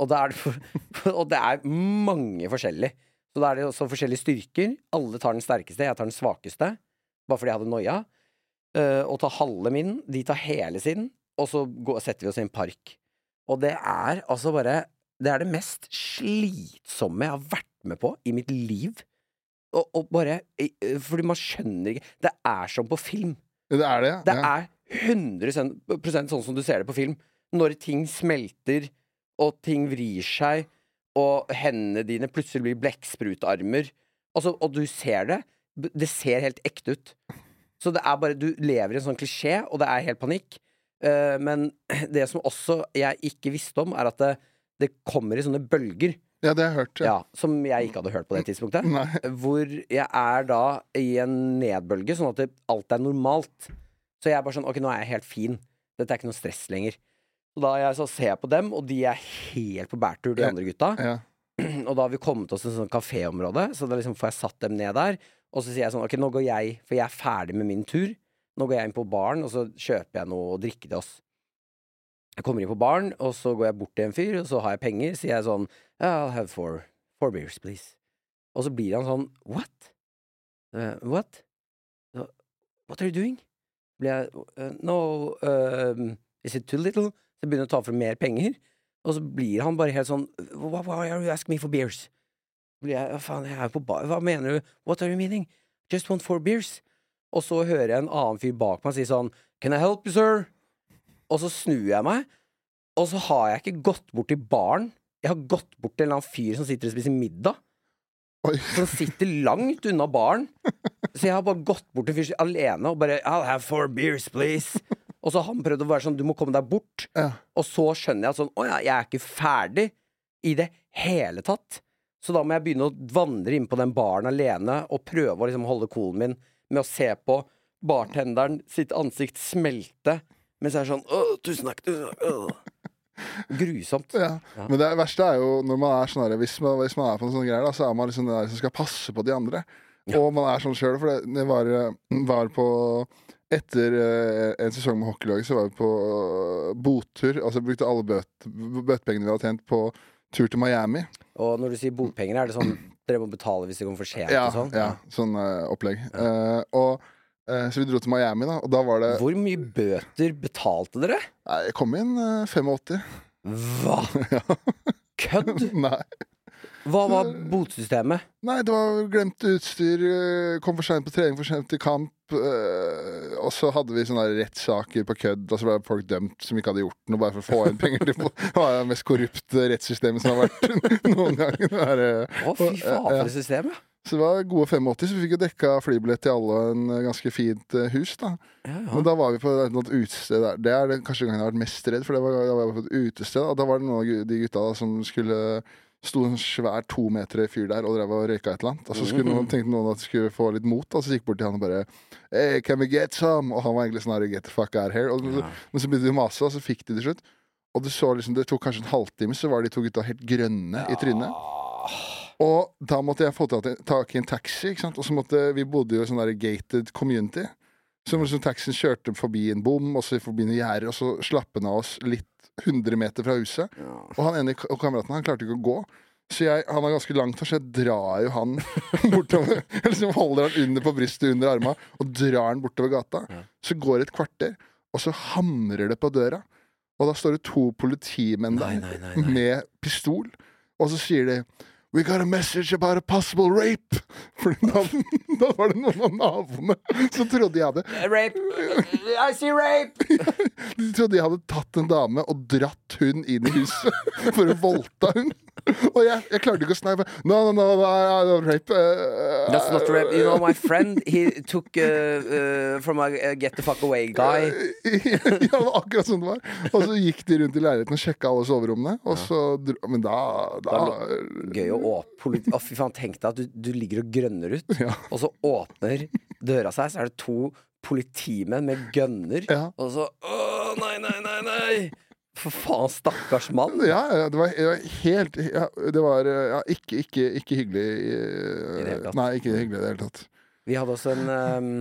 Og, er det for, og det er mange forskjellige. Så da er det også forskjellige styrker. Alle tar den sterkeste, jeg tar den svakeste. Bare fordi jeg hadde noia. Uh, og tar halve min, de tar hele sin, og så går, setter vi oss i en park. Og det er altså bare Det er det mest slitsomme jeg har vært med på i mitt liv. Og, og bare eh, Fordi man skjønner ikke Det er som på film. Det er det, Det ja. er 100% sånn som du ser det på film. Når ting smelter, og ting vrir seg, og hendene dine plutselig blir blekksprutarmer. Altså, og du ser det. Det ser helt ekte ut. Så det er bare Du lever i en sånn klisjé, og det er helt panikk. Uh, men det som også jeg ikke visste om, er at det, det kommer i sånne bølger. Ja, det har jeg hørt. Ja, som jeg ikke hadde hørt på det tidspunktet. Nei. Hvor jeg er da i en nedbølge, sånn at det, alt er normalt. Så jeg er bare sånn Ok, nå er jeg helt fin. Dette er ikke noe stress lenger. Og da jeg så ser på dem, og de er helt på bærtur, de andre gutta. Ja. Og da har vi kommet oss til et sånt kaféområde, så da liksom får jeg satt dem ned der. Og så sier jeg sånn Ok, nå går jeg, for jeg er ferdig med min tur. Nå går jeg inn på baren, og så kjøper jeg noe å drikke til oss. Jeg kommer inn på baren, og så går jeg bort til en fyr, og så har jeg penger. Sier jeg sånn I'll have four, four beers, please. Og så blir han sånn What? Uh, what? What are you doing? Blir jeg «Uh, No, uh, is it too little? Så begynner jeg å ta for mer penger. Og så blir han bare helt sånn Why, why are you asking me for beers? Blir jeg, faen, jeg er på bar Hva mener du? What are you meaning? Just want four beers. Og så hører jeg en annen fyr bak meg si sånn Can I help you, sir? Og så snur jeg meg, og så har jeg ikke gått bort til baren. Jeg har gått bort til en eller annen fyr som sitter og spiser middag. Oi. Som sitter langt unna baren. Så jeg har bare gått bort til fyren alene og bare I'll have four beers, please. Og så har han prøvd å være sånn Du må komme deg bort. Ja. Og så skjønner jeg at sånn Å ja, jeg er ikke ferdig i det hele tatt. Så da må jeg begynne å vandre inn på den baren alene og prøve å liksom holde coolen min med å se på bartenderen sitt ansikt smelte mens jeg er sånn Å, tusen takk. Tusen takk. Grusomt. Ja. Ja. Men det verste er jo når man er sånn her, hvis, man, hvis man er på en sånn greier, da, så er man liksom den der som skal passe på de andre. Ja. Og man er sånn sjøl, for det, det var, eh, var på Etter eh, en sesong med hockeylaget så var vi på botur. bottur. Altså brukte alle bøt, bøtepengene vi hadde tjent på tur til Miami. Og når du sier botpenger, er det sånn dere må betale hvis det kommer for sent Ja, og sånn? ja sånn uh, opplegg. Uh, og eh, Så vi dro til Miami, da, og da var det Hvor mye bøter betalte dere? Nei, Jeg kom inn eh, 85. Hva? Kødd? Nei. Hva var botsystemet? Nei, det var glemt utstyr, eh, kom for seint på trening, for seint til kamp. eh, og så hadde vi sånne rettssaker på kødd, og så ble folk dømt som ikke hadde gjort noe, bare for å få inn penger. til Det var det mest korrupte rettssystemet som har vært noen gang. Eh, Å, fy faen, for et system, ja. Så det var gode 85, så vi fikk jo dekka flybillett til alle og en ganske fint eh, hus, da. ja, ja. Men da var vi på et utested der. Det er det kanskje gangen jeg har vært mest redd, for det var, da var jeg på et utested, og da var det noen av de gutta da, som skulle Sto en svær to meter fyr der og drev og røyka et eller annet. Og så skulle noen, tenkte noen at de skulle få litt mot, og så gikk bort til han og bare Hey, can we get some? Og han var egentlig sånn her, get the fuck out here. Og, Ja. Men så begynte de å mase, og så fikk de til slutt. Og du så liksom, det tok kanskje en halvtime, så var de to gutta helt grønne i trynet. Og da måtte jeg få tak i- en taxi, ikke sant? og så måtte vi bodde jo i sånn der gated community. Så liksom taxien kjørte forbi en bom, og så forbi noen gjerder, og så slapp han av oss litt 100 meter fra huset. Og han ene og kameraten han klarte ikke å gå. Så jeg, han er ganske langt så jeg drar jo han bortover. eller liksom holder han under på brystet under arma og drar han bortover gata. Ja. Så går det et kvarter, og så hamrer det på døra. Og da står det to politimenn der nei, nei, nei. med pistol, og så sier de We got a message about a possible rape! For da, da var det noen av naboene som trodde jeg hadde Rape! I see rape! De trodde jeg hadde tatt en dame og dratt hun inn i huset for å voldta hun. Og jeg, jeg klarte ikke å snakke. No, no, no, no, rape. uh, That's not rape. You know, my friend, he took uh, uh, from a get the fuck away guy. ja, det var akkurat sånn det var. Og så gikk de rundt i leiligheten og sjekka alle soverommene. Og så men da, da Gøy å åpne. Å, fy faen, tenk deg at du, du ligger og grønner ut, Ja. og så åpner døra seg, så er det to politimenn med gønner, Ja. og så Å, nei, nei, nei, nei! For faen, stakkars mann. Ja, det var, det var helt Det var ja, ikke, ikke, ikke hyggelig. eh. Nei, ikke hyggelig i det hele tatt. Vi hadde også en um,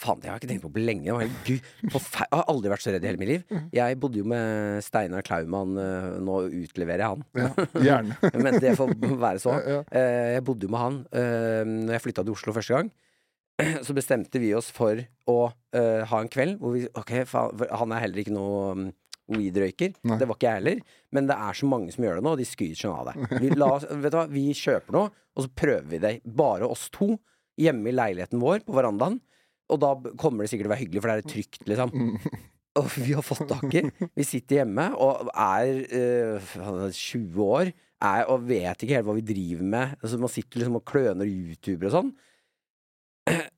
Faen, det har jeg ikke tenkt på på lenge. Jeg, jeg har aldri vært så redd i hele mitt liv. Jeg bodde jo med Steinar Klaumann. eh, Nå utleverer jeg han. Ja, gjerne. Men det får være så. Eh, Jeg bodde jo med han uh, Når jeg flytta til Oslo første gang. Så bestemte vi oss for å eh, ha en kveld hvor vi Ok, faen, han er heller ikke noe um, weed-røyker. Det var ikke jeg heller. Men det er så mange som gjør det nå, og de skryter sånn av det. Vi, la, vet du hva? vi kjøper noe, og så prøver vi det. Bare oss to. Hjemme i leiligheten vår, på verandaen. Og da kommer det sikkert til å være hyggelig, for det er trygt, liksom. Og vi har fått tak i. Vi sitter hjemme og er er 20 år er, og vet ikke helt hva vi driver med. Altså, man sitter liksom og kløner YouTuber og sånn.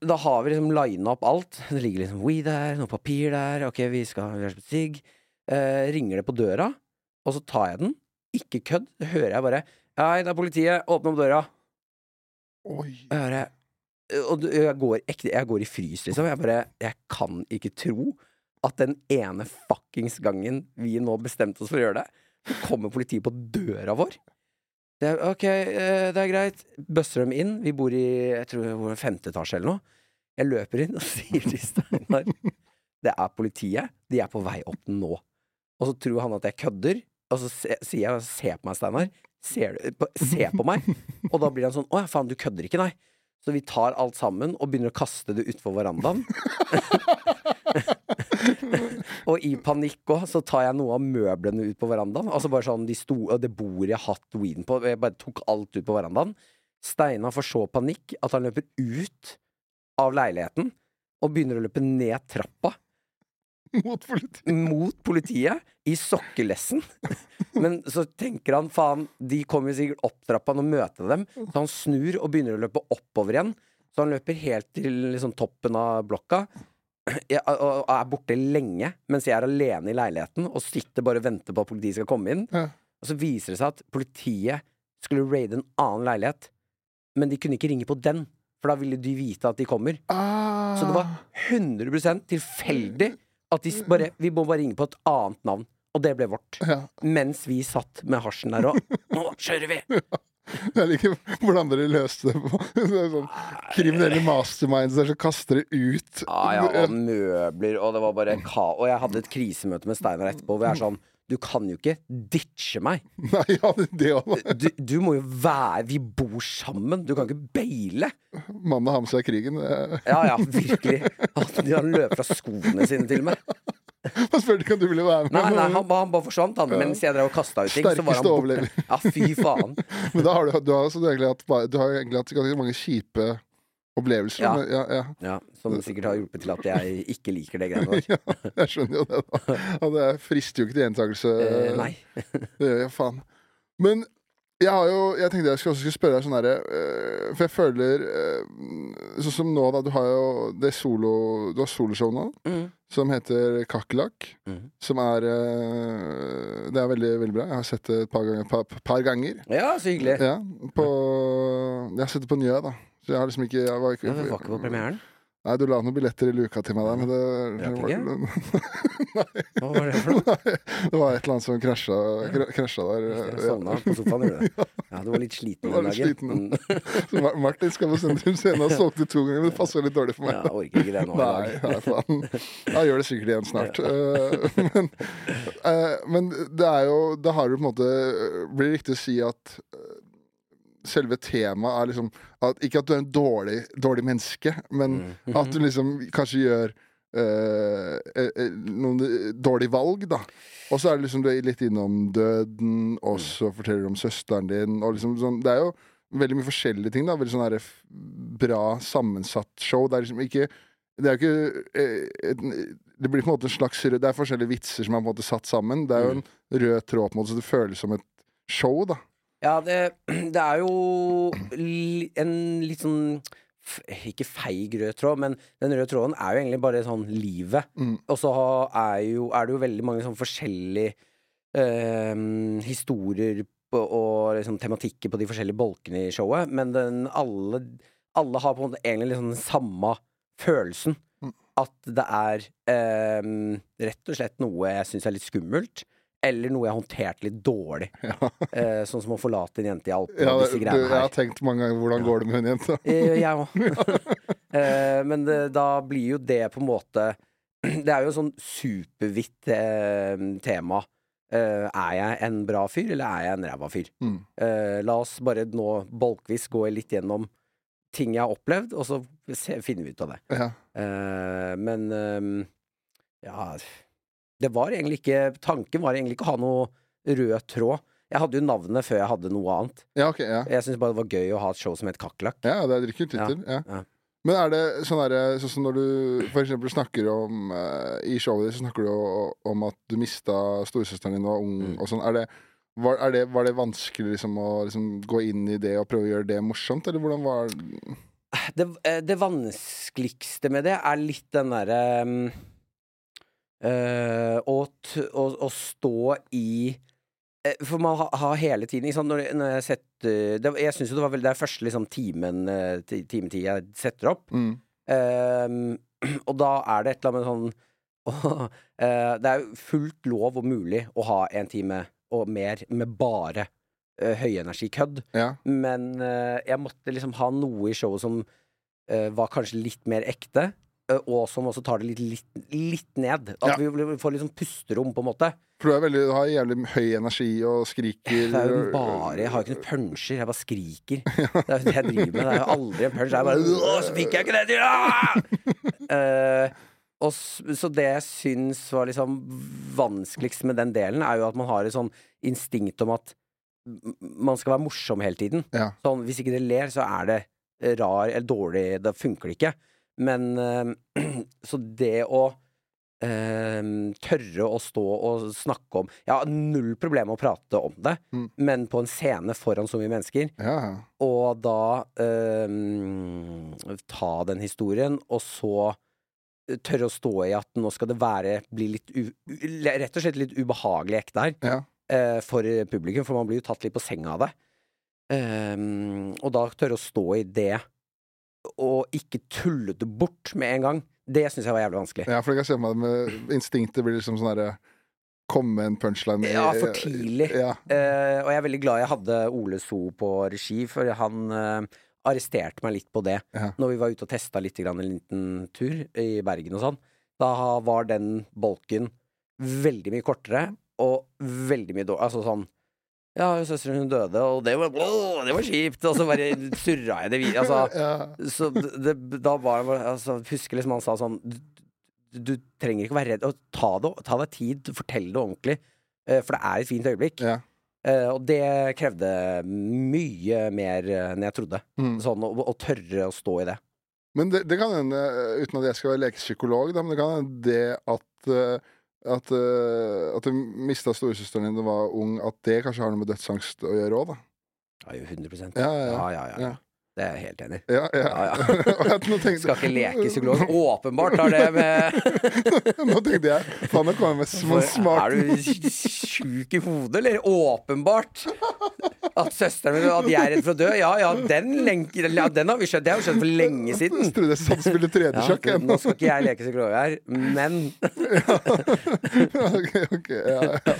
Da har vi liksom lina opp alt. Det ligger liksom weed der, noe papir der. Ok, vi skal oss sigg. Eh, ringer det på døra, og så tar jeg den. Ikke kødd. Det hører jeg bare. Hei, det er politiet. Åpne opp døra. Oi. Jeg bare Og jeg går, ekte, jeg går i frys, liksom. Jeg bare Jeg kan ikke tro at den ene fuckings gangen vi nå bestemte oss for å gjøre det, kommer politiet på døra vår. Det er, ok, eh, det er greit. Bøsser dem inn. Vi bor i jeg tror femte etasje eller noe. Jeg løper inn og sier til Steinar Det er politiet. De er på vei opp nå. Og så tror han at jeg kødder. Og så sier jeg Se på meg, Steinar. Se på meg. Og da blir han sånn Å ja, faen, du kødder ikke, nei. Så vi tar alt sammen og begynner å kaste det utfor verandaen. og i panikk òg, så tar jeg noe av møblene ut på verandaen. Altså bare sånn de sto, og det bordet jeg har hatt weeden på. Jeg bare tok alt ut på verandaen. Steinar får så panikk at han løper ut av leiligheten og begynner å løpe ned trappa Mot politiet. mot politiet i sokkelessen. Men så tenker han faen, de kommer sikkert opp trappa og møter dem. Så han snur og begynner å løpe oppover igjen. Så han løper helt til liksom toppen av blokka. Jeg, og er borte lenge mens jeg er alene i leiligheten og sitter bare og venter på at politiet skal komme inn. Ja. Og så viser det seg at politiet skulle raide en annen leilighet, men de kunne ikke ringe på den, for da ville de vite at de kommer. Ah. Så det var 100% tilfeldig at de bare Vi må bare ringe på et annet navn. Og det ble vårt. ja. Mens vi satt med hasjen der og Nå kjører vi! Jeg liker hvordan dere løste det på det er sånn kriminelle masterminds der som kaster det ut. Ja, ja, og møbler, og det var bare ka... Og jeg hadde et krisemøte med Steinar etterpå hvor jeg er sånn Du kan jo ikke ditche meg. Nei, ja, det òg. Du, du må jo være Vi bor sammen. Du kan ikke baile. Mannen har med seg krigen. Ja, ja, virkelig. De har løpt fra skoene sine til og med. Han spurte om du ville være med. Nei, nei, han, han bare forsvant, han. Mens jeg drev og kasta ut ting, så var han Sterkeste borte. overlever. Ja, fy faen. Men da har du, du, har, så du, har egentlig hatt, du har egentlig hatt ganske mange kjipe opplevelser. Ja. men- ja, ja. Ja, Som sikkert har hjulpet til at jeg ikke liker det greiene der. ja, jeg skjønner jo det, da. Og det frister jo ikke til gjentakelse. Eh, nei. Det gjør jeg faen. Men jeg har jo Jeg tenkte jeg skulle også skulle spørre deg sånn herre øh, For jeg føler øh, Sånn som nå, da. Du har jo det solo Du har soloshow nå Mm. som heter Kakerlakk. Mm. Som er øh, Det er veldig, veldig bra. Jeg har sett det et par ganger. Par, par ganger. Ja, så hyggelig. Ja, på Jeg har sett det på Njø, da. Så jeg har liksom ikke jeg var ikke, Ja, det var ikke på premieren. Nei, du la noen billetter i luka til meg der, men det, Rakk det, Hva var det for noe? det var et eller annet som krasja, kra- krasja der. Sovna på sofaen, gjorde du det? Ja, du var litt sliten Var den litt dagen. sliten, Mm. Så Mar- Martin skal på Sentrum Scene og solgte to ganger, men det passer litt dårlig for meg. Ja, jeg orker ikke det nå i Nei, dag. nei, faen. Jeg gjør det sikkert igjen snart. Eh, men, eh, men det er jo Da har du på en måte Blir det riktig å si at eh, selve temaet er liksom at, Ikke at du er en dårlig, dårlig menneske, men Mm. at du liksom kanskje gjør Uh, noen dårlige valg, da. Og så er det liksom du er litt innom døden, og så forteller du om søsteren din, og liksom sånn Det er jo veldig mye forskjellige ting, da. Veldig sånn her f- bra sammensatt show. Det er liksom ikke Det er jo ikke et, Det blir på en måte en slags rød- Det er forskjellige vitser som er på en måte satt sammen. Det er jo en rød tråd, på en måte, så det føles som et show, da. Ja, det, det er jo en litt sånn Ikke feig rød tråd, men den røde tråden er jo egentlig bare sånn livet. Mm. Og så er, jo, er det jo veldig mange sånn forskjellige eh, historier på, og liksom tematikker på de forskjellige bolkene i showet, men den, alle, alle har på en måte egentlig liksom den samme følelsen. Mm. At det er eh, rett og slett noe jeg syns er litt skummelt. Eller noe jeg har håndtert litt dårlig. Ja. Eh, sånn som å forlate en jente i Alpene Ja, og disse greiene her. jeg har tenkt mange ganger hvordan går det med hun jenta. Eh, jeg òg. eh, men det, da blir jo det på en måte Det er jo sånn supervidt tema. Er jeg en bra fyr, eller er jeg en ræva fyr? Mm. La oss bare nå bolkvis gå litt gjennom ting jeg har opplevd, og så finner vi ut av det. Ja. Men eh, ja Det var egentlig ikke Tanken var egentlig ikke å ha noe rød tråd. Jeg hadde jo navnet før jeg hadde noe annet. ja, ok. Ja. Jeg syntes bare det var gøy å ha et show som het Kakerlakk. Ja, det er riktig tittel. Ja. ja. Men er det sånn derre Sånn som når du for eksempel snakker om uh, I showet ditt så snakker du om at du mista storesøsteren din da du var ung Mm. og sånn. Er det, var, er det, var det vanskelig liksom å liksom, gå inn i det og prøve å gjøre det morsomt, eller hvordan var det, Det, det vanskeligste med det er litt den derre um, t- å, å stå i eh, For man har, har hele tiden liksom, når, når jeg setter det, Jeg syns jo det var vel Det er første liksom, timen eh, ti- jeg setter opp. mm. Og da er det et eller annet sånn og, Det er jo fullt lov og mulig å ha en time og mer med bare uh, høyenergikødd. Ja. Men jeg måtte liksom ha noe i showet som var kanskje litt mer ekte. Eh, og som også tar det litt, litt, litt ned. At Ja. vi får litt sånn pusterom, på en måte. For du, er veldig, du har jævlig høy energi og skriker Det er jo bare Jeg har jo ikke noen punsjer, jeg bare skriker. Det er jo det jeg driver med. Det er jo aldri en punch. Det er bare Å, så fikk jeg ikke det til! Ah! Eh, og så det jeg syns var liksom vanskeligst med den delen, er jo at man har et sånn instinkt om at man skal være morsom hele tiden. Ja. Sånn, hvis ikke dere ler, så er det rar eller dårlig Da funker det ikke. Men eh, Så det å eh, tørre å stå og snakke om Jeg har null problem med å prate om det, Mm. men på en scene foran så mye mennesker, ja. og da um, ta den historien, og så tørre å stå i at nå skal det være bli litt u, Rett og slett litt ubehagelig ekte her ja. for publikum, for man blir jo tatt litt på senga av det. Um, og da tørre å stå i det, og ikke tulle det bort med en gang, det syns jeg var jævlig vanskelig. Ja, for jeg kan for meg med instinktet blir liksom sånn herre komme en punchline. i- Ja, for tidlig. Ja. Uh, og jeg er veldig glad jeg hadde Ole So på regi, for han uh, arresterte meg litt på det. Ja. Når vi var ute og testa litt, grann, en liten tur i Bergen og sånn. Da var den bolken veldig mye kortere og veldig mye dårlig. Altså sånn Ja, søsteren hun døde, og det var, åh, det var kjipt. Og så bare surra jeg det videre. Altså, så det, da var altså, Husker liksom han sa sånn du, du trenger ikke være redd. Og ta, det, ta deg tid, fortell det ordentlig. eh, For det er et fint øyeblikk. Ja. Uh, og det krevde mye mer enn jeg trodde. Mm. Sånn å, å tørre å stå i det. Men det, det kan hende, eh, uten at jeg skal være lekepsykolog, da, men det kan hende det at eh, at, uh, at du mista storesøsteren din da du var ung, at det kanskje har noe med dødsangst å gjøre òg, da. Ja, jo, 100 Ja, ja, ja. ja, ja, ja. Ja. Det er jeg helt enig i. Ja, ja. Ja, ja. Jeg- Skal ikke leke psykolog. Åpenbart har det med Nå tenkte jeg faen, nå kommer jeg med sm- smart Er du sjuk i hodet, eller? Åpenbart! At søsteren min At jeg er redd for å dø? Ja ja, den, lenker, ja, den har vi skjønt. Det har vi skjønt for lenge Jeg siden. trodde jeg satt og spilte Ja, 3D-sjakk. nå skal ikke jeg leke psykolog her, men ok, ok, ja, ja.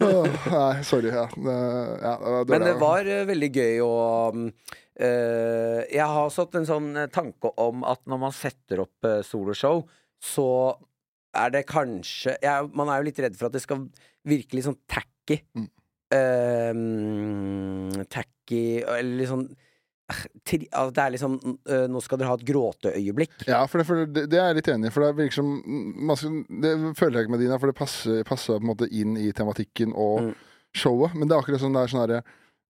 Åh, nei, sorry. Ja. Det, ja, det var Men det var eh, veldig gøy å mm, Jeg har også en sånn eh, tanke om at når man setter opp uh, soloshow, så er det kanskje jeg, Man er jo litt redd for at det skal virke litt sånn tacky. Mm. Eh, mm, tacky Eller litt sånn eh, Det er liksom eh, Nå skal dere ha et gråteøyeblikk. Ja, for det, for det, det er jeg litt enig i. For det virker som masse, Det føler jeg ikke med Dina, for det passer, passer på en måte inn i tematikken og Mm. showet. Men det er akkurat sånn det er sånn herre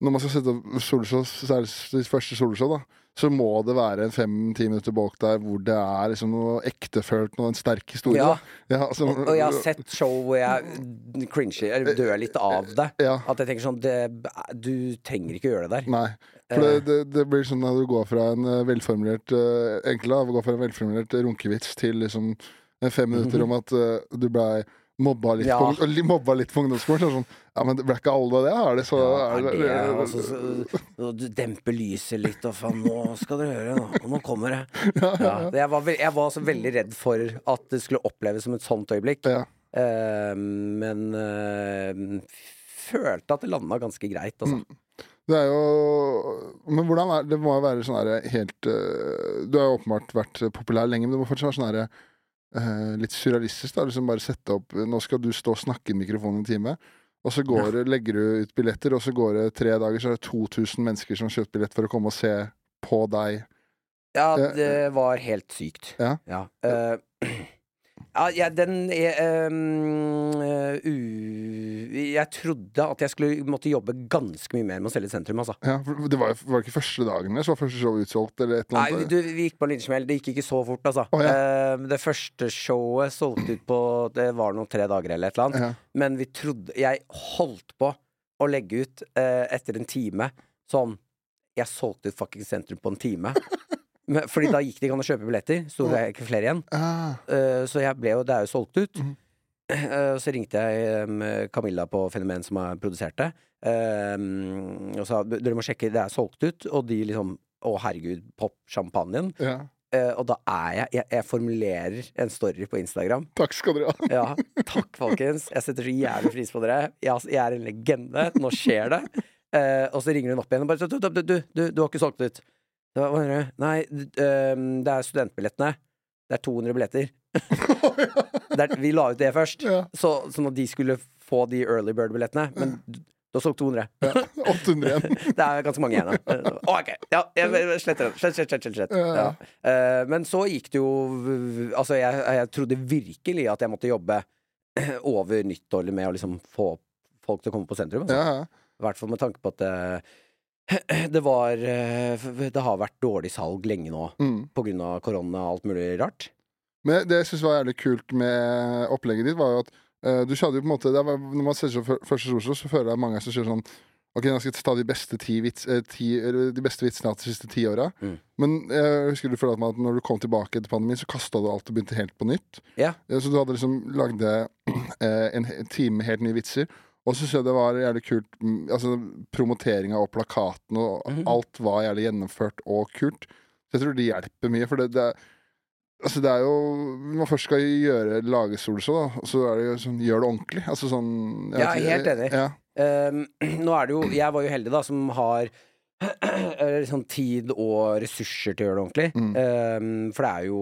Når man skal sette opp soloshow, særlig første soloshow, da, så må det være en fem-ti minutter bak der hvor det er liksom noe ektefølt, noe en sterk historie. Ja. Ja, altså, Og, og jeg har sett show hvor jeg cringer, eller dør litt av det. Ja. At jeg tenker sånn det, Du trenger ikke å gjøre det der. Nei. For det, Eh. det, det blir sånn når du går fra en eh, velformulert Enkelt går fra en velformulert runkevits til liksom en fem minutter om at eh, du blei mobba litt, Ja. på, mobba litt på ungdomsskolen. Så er sånn, ja, men det ble ikke alle det? Er det så Ja, er er det, det, og så, du demper lyset litt, og faen, nå skal dere høre, nå, nå kommer det. Ja, jeg, var, jeg var så veldig redd for at det skulle oppleves som et sånt øyeblikk. Ja. Eh, men uh, følte at det landa ganske greit, altså. Det er jo Men hvordan er det? må jo være sånn herre helt uh, Du har jo åpenbart vært populær lenge, men det må fortsatt være sånn herre eh, litt surrealistisk. da Liksom Bare sette opp Nå skal du stå og snakke i mikrofonen en time. Og så går, det- legger du ut billetter, og så går det tre dager, så er det 2000 mennesker som har kjøpt billett for å komme og se på deg. Ja, Ja, det var helt sykt. Ja. Eh, ja, ja, den er ehm, eh, u... Jeg trodde at jeg skulle måtte jobbe ganske mye mer med å selge sentrum, altså. Ja, for det var var det ikke første dagen, så var første show utsolgt, eller et eller Nei, du, vi gikk på en liten smell. Det gikk ikke så fort, altså. Oh, ja. uh, det første showet solgte ut på Det var noen tre dager eller et eller annet. Ja. Men vi trodde Jeg holdt på å legge ut uh, etter en time sånn Jeg solgte ut fucking sentrum på en time. Men, fordi da gikk det ikke an å kjøpe billetter. Sto det ikke flere igjen. Ah, Uh, så jeg ble jo Det er jo solgt ut. Mhm. Eh, så ringte jeg um, Camilla på Fenomen, som har produsert det, um, og sa dere må sjekke, det er solgt ut. Og de liksom Å, herregud, pop champagnen. ja. Uh, og da er jeg, jeg Jeg formulerer en story på Instagram. Takk skal dere ha. Ja, takk, folkens. Jeg setter så jævlig pris på dere. Jeg, jeg er en legende. Nå skjer det. Uh, og så ringer hun opp igjen og bare du, du, du, du, du har ikke solgt ut. Hva mener du? Nei, det er studentbillettene. Det er 200 billetter. det er, vi la ut det først, Ja. så, sånn at de skulle få de early bird-billettene. Men du, har solgt 200. Ja, 800 igjen. Det er ganske mange igjen. da. Ok, ja, jeg sletter den. Slett, slett, slett. slett. Ja. Eh, Men så gikk det jo Altså, jeg, jeg trodde virkelig at jeg måtte jobbe over nyttår med å liksom få folk til å komme på sentrum. Altså. I hvert fall med tanke på at det, det var eh, Det har vært dårlig salg lenge nå Mm. av korona og alt mulig rart. Men det jeg syns var jævlig kult med opplegget ditt, var jo at uh, du hadde jo på en måte det var, Når man ser seg første solshow, så føler jeg mange som sier sånn Ok, jeg skal ta de beste, ti vits, eh, ti, de beste vitsene de siste ti åra. Mm. Men jeg husker du meg at når du kom tilbake etter pandemien, så kasta du alt og begynte helt på nytt. Yeah. Ja, Så du hadde liksom lagde eh, en time helt nye vitser. Og så syns jeg det var jævlig kult mm, Altså promoteringa og plakaten og Mhm. alt var jævlig gjennomført og kult. Så jeg tror det hjelper mye, for det, det Altså det er jo Når man først skal gjøre lage så da, så er det jo sånn gjør det ordentlig. Altså sånn Ja, er helt enig. Ja. Um, nå er det jo Jeg var jo heldig, da, som har sånn tid og ressurser til å gjøre det ordentlig. Mm. Um, for det er jo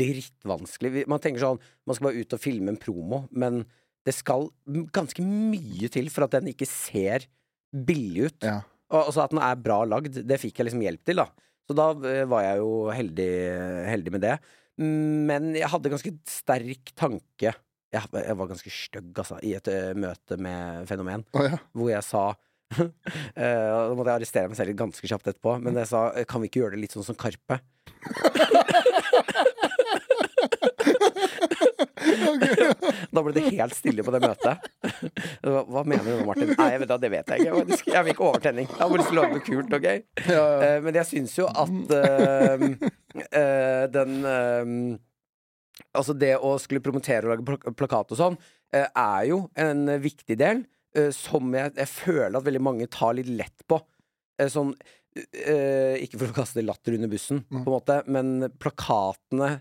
drittvanskelig. Man tenker sånn Man skal bare ut og filme en promo, men det skal ganske mye til for at den ikke ser billig ut. Ja. Og så at den er bra lagd, det fikk jeg liksom hjelp til, da. Så da eh, var jeg jo heldig, heldig med det. Men jeg hadde ganske sterk tanke Jeg, var ganske stygg, altså, i et eh, møte med Fenomen, oh, ja. hvor jeg sa eh, Da måtte jeg arrestere meg selv ganske kjapt etterpå, men jeg sa kan vi ikke gjøre det litt sånn som Karpe? Da ble det helt stille på det møtet. Hva, hva mener du nå, Martin? Nei, vet, du, det vet jeg ikke. Jeg vil ikke overtenning. Jeg har bare lyst til å lage noe kult og gøy. Ja, ja. uh, men jeg syns jo at uh, uh, den eh, Altså, det å skulle promotere og lage plak plakat og sånn, eh, er jo en viktig del, som jeg, jeg føler at veldig mange tar litt lett på. Sånn Ikke for å kaste latter under bussen, Mm. på en måte, men plakatene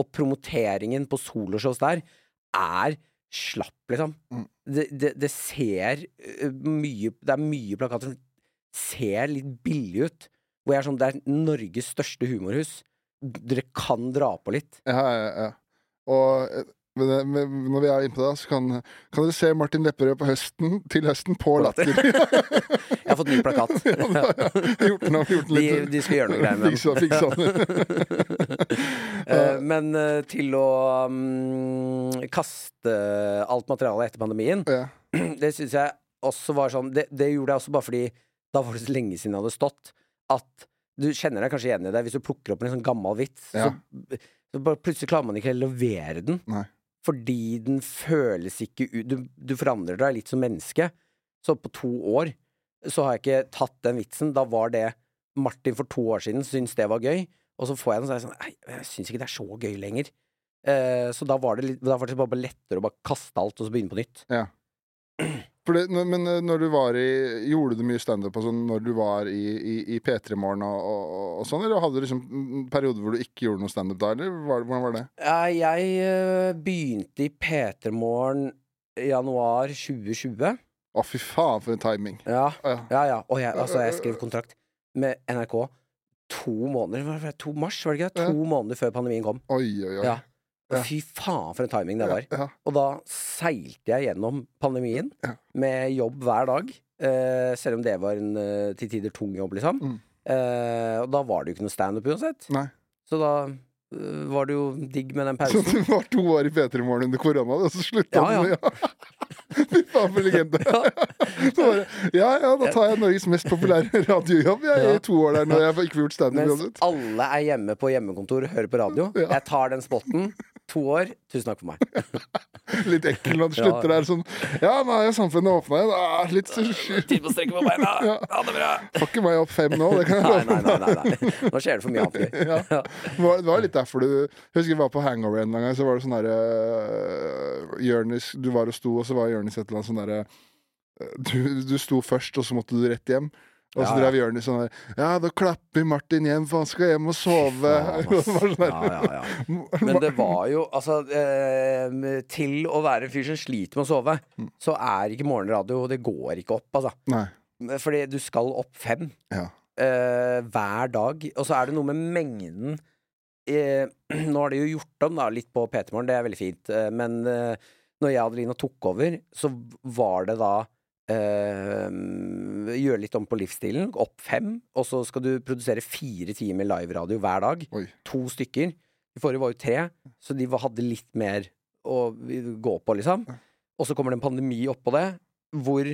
og promoteringen på soloshows der er slapp, liksom. Mm. Det, det, det ser mye Det er mye plakater som ser litt billig ut. Hvor jeg er sånn Det er Norges største humorhus. Dere kan dra på litt. Ja, ja, ja. Og når vi er inne på det, så kan, kan dere se Martin Lepperød på høsten, til høsten på Latter. Jeg har fått ny plakat. ja, da, ja. Gjort den, gjort den De, de skal gjøre noe greier med Fiksa, den. fiksa den. Men eh, til å um, kaste alt materialet etter pandemien, ja. det syns jeg også var sånn det, det gjorde jeg også bare fordi da var det så lenge siden jeg hadde stått, at du kjenner deg kanskje igjen i det hvis du plukker opp en sånn gammel vits, Ja. så, så plutselig klarer man ikke å levere den. Nei. Fordi den føles ikke ut du, du forandrer deg litt som menneske. Så på to år så har jeg ikke tatt den vitsen. Da var det Martin for to år siden syntes det var gøy. Og så får jeg den, så er jeg sånn Nei, jeg syns ikke det er så gøy lenger. Eh, så da var det Da var det bare lettere å bare kaste alt og så begynne på nytt. For det, men eh, når du var i Gjorde du mye standup sånn når du var i, i, i P3 Morgen og, og, og sånn, eller hadde du liksom en periode hvor du ikke gjorde noe standup da, eller var, hvordan var det? Jeg eh, begynte i P3 Morgen januar 2020. Å, fy faen, for en timing. Ja, Ja. ja. ja. Og jeg, altså, jeg skrev kontrakt med NRK to måneder var det, To mars, var det ikke? det? To måneder før pandemien kom. Oi, oi, oi. Ja. Ja. Fy faen, for en timing det var. Ja, Og da seilte jeg gjennom pandemien Ja. med jobb hver dag. Uh, selv om det var en uh, til tider tung jobb, liksom. Mm. Uh, og da var det jo ikke noe standup uansett. Nei. Så da var det jo digg med den pausen. Så du var to år i P3 Morgen under korona, og så slutta Ja, du? Ja. Fy faen, for legende. Ja ja, da tar jeg Norges mest populære radiojobb. Jeg er i to år der når jeg ikke får gjort standup Mens alle er hjemme på hjemmekontor og hører på radio. Jeg tar den spotten. To år. Tusen takk for meg. Litt ekkel når du Ja. slutter der sånn Ja, nå er samfunnet åpna igjen. Ah, litt Tid på å strekke på beina. Ja. Ha det bra. Får ikke meg opp fem nå, det kan jeg Nei, love. nei, nei, nei, nei. Nå skjer det for mye annet. Ja. Ja. Det var, litt derfor du husker jeg var på Hangover en gang, så var det sånn derre uh, Jørnis Du var og sto, og så var Jørnis et eller annet sånn derre uh, du, du sto først, og så måtte du rett hjem. Og så Ja, ja. drev Jørnis sånn der Ja, da klapper Martin hjem, for han skal hjem og sove. Sånn Ja, ja, ja. Men det var jo Altså, eh, til å være en fyr som sliter med å sove, Mm. så er ikke morgenradio Det går ikke opp, altså. Nei. Fordi du skal opp fem Ja. eh, hver dag. Og så er det noe med mengden eh, Nå har de jo gjort om da, litt på PT Morgen, det er veldig fint. Eh, men eh, når jeg og Adelina tok over, så var det da eh, Gjøre litt om på livsstilen. Opp fem. Og så skal du produsere fire timer liveradio hver dag. Oi. To stykker. De forrige var jo tre, så de hadde litt mer å gå på, liksom. Og så kommer det en pandemi oppå det, hvor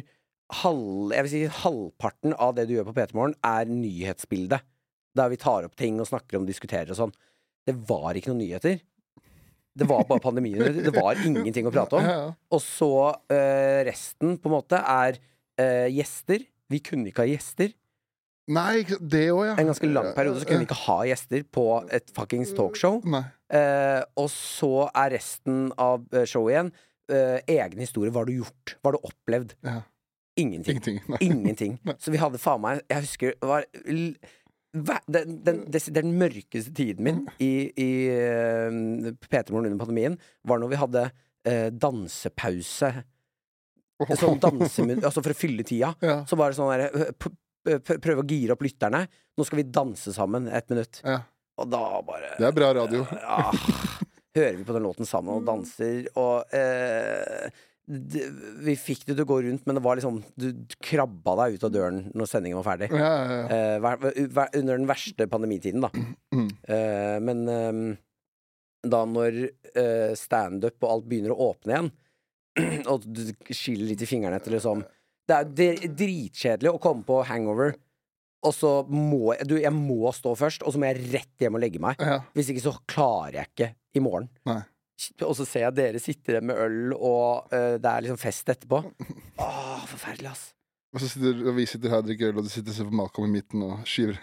halv, jeg vil si, halvparten av det du gjør på P3 Morgen, er nyhetsbildet. Der vi tar opp ting og snakker om, diskuterer og sånn. Det var ikke noen nyheter. Det var bare pandemien. Det var ingenting å prate om. Og så uh, resten, på en måte, er uh, gjester. Vi kunne ikke ha gjester. Nei, det òg, ja. En ganske lang periode så kunne vi ikke ha gjester på et fuckings talkshow. Eh, og så er resten av showet igjen uh, egne historier. Hva har du gjort? Hva har du opplevd? Ja. Ingenting. Ingenting. Ingenting. Så vi hadde faen meg Jeg husker det var den, den desidert mørkeste tiden min i, i uh, P3 Morgen under pandemien var når vi hadde uh, dansepause. Sånn dansemun... altså for å fylle tida. Ja. Så var det sånn der p- p- p- Prøve å gire opp lytterne. Nå skal vi danse sammen et minutt. Ja. Og da bare Det er bra radio. ja, Hører vi på den låten sammen og danser, og eh, det, Vi fikk det til å gå rundt, men det var liksom Du krabba deg ut av døren når sendingen var ferdig. Ja, ja, ja. Uh, under den verste pandemitiden, da. Mm. Uh, men eh, da når uh, standup og alt begynner å åpne igjen, og du skiller litt i fingrene etter liksom Det er dr- dritkjedelig å komme på hangover, og så må jeg Du, jeg må stå først, og så må jeg rett hjem og legge meg. Hvis ikke så klarer jeg ikke i morgen. Nei. Og så ser jeg dere sitter der med øl, og uh, det er liksom fest etterpå. Åh, forferdelig, ass. Og så sitter og vi sitter her og drikker øl, og du sitter og ser på Malcolm i midten og skyver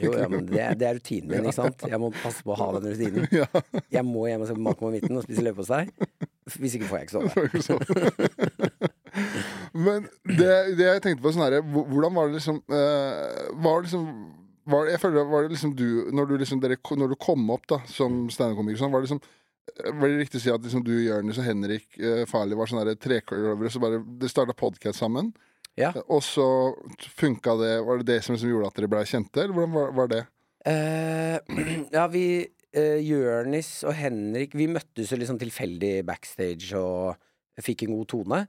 Jo, ja, men det, det er rutinen min, ikke sant? Jeg må passe på å ha den rutinen. Jeg må hjem og se på Malcolm i midten og spise leverpostei. Hvis ikke får jeg ikke sove. Men det, det jeg tenkte på sånn herre Hvordan var det liksom uh, Var det liksom var det, jeg føler, var det liksom du Når du, liksom, dere, når du kom opp da som standup-komiker, sånn, var det liksom var det riktig å si at liksom, du, Jonis og Henrik eh, Farley var sånne trekløvere? Så bare Dere starta podkast sammen, Ja. og så funka det Var det det som liksom gjorde at dere blei kjente, eller hvordan var, var det? Eh, ja, vi eh, Jørnis og Henrik Vi møttes jo liksom tilfeldig backstage og fikk en god tone.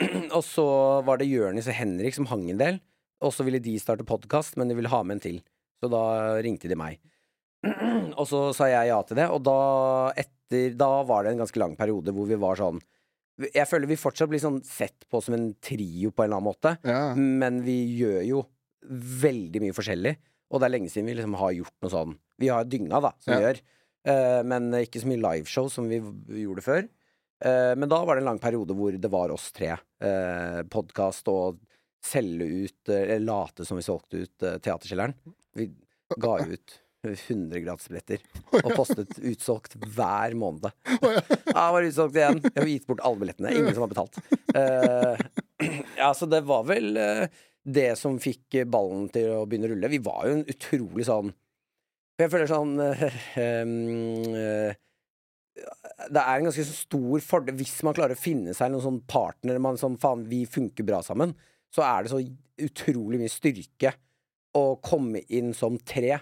og så var det Jørnis og Henrik som hang en del. Og så ville de starte podkast, men de ville ha med en til. Så da ringte de meg. og så sa jeg ja til det, og da etter Da var det en ganske lang periode hvor vi var sånn Jeg føler vi fortsatt blir sånn sett på som en trio på en eller annen måte. Ja. Men vi gjør jo veldig mye forskjellig. Og det er lenge siden vi liksom har gjort noe sånn. Vi har dynga, da, som vi Ja. gjør. Eh, men ikke så mye liveshow som vi v- gjorde før. Eh, men da var det en lang periode hvor det var oss tre. Uh, Podkast og selge ut eh, Eller late som vi solgte ut uh, Teaterkjelleren. Vi ga ut 100 gratisbilletter og postet utsolgt hver måned. Ja, var utsolgt igjen. Jeg har gitt bort alle billettene. Ingen som har betalt. Uh, ja, så det var vel uh, det som fikk ballen til å begynne å rulle. Vi var jo en utrolig sånn jeg føler sånn uh, eh, Det er en ganske stor fordel Hvis man klarer å finne seg noen sånn partner man sånn faen, vi funker bra sammen, så er det så utrolig mye styrke å komme inn som tre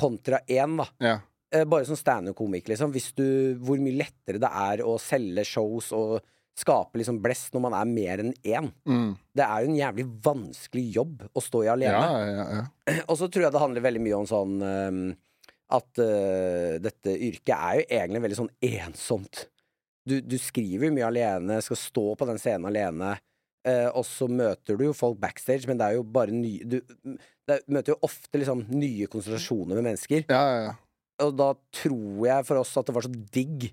kontra én, da. ja. Eh, Bare som standup-komiker, liksom. Hvis du, hvor mye lettere det er å selge shows og skape liksom blest når man er mer enn én. Mm. Det er jo en jævlig vanskelig jobb å stå i alene. ja, ja. Og så tror jeg det handler veldig mye om sånn ehm, at uh, dette yrket er jo egentlig veldig sånn ensomt. Du, du skriver jo mye alene, skal stå på den scenen alene, eh, og så møter du jo folk backstage, men det er jo bare nye Du det, møter jo ofte liksom nye konsentrasjoner med mennesker. ja, ja, ja. Og da tror jeg for oss at det var så digg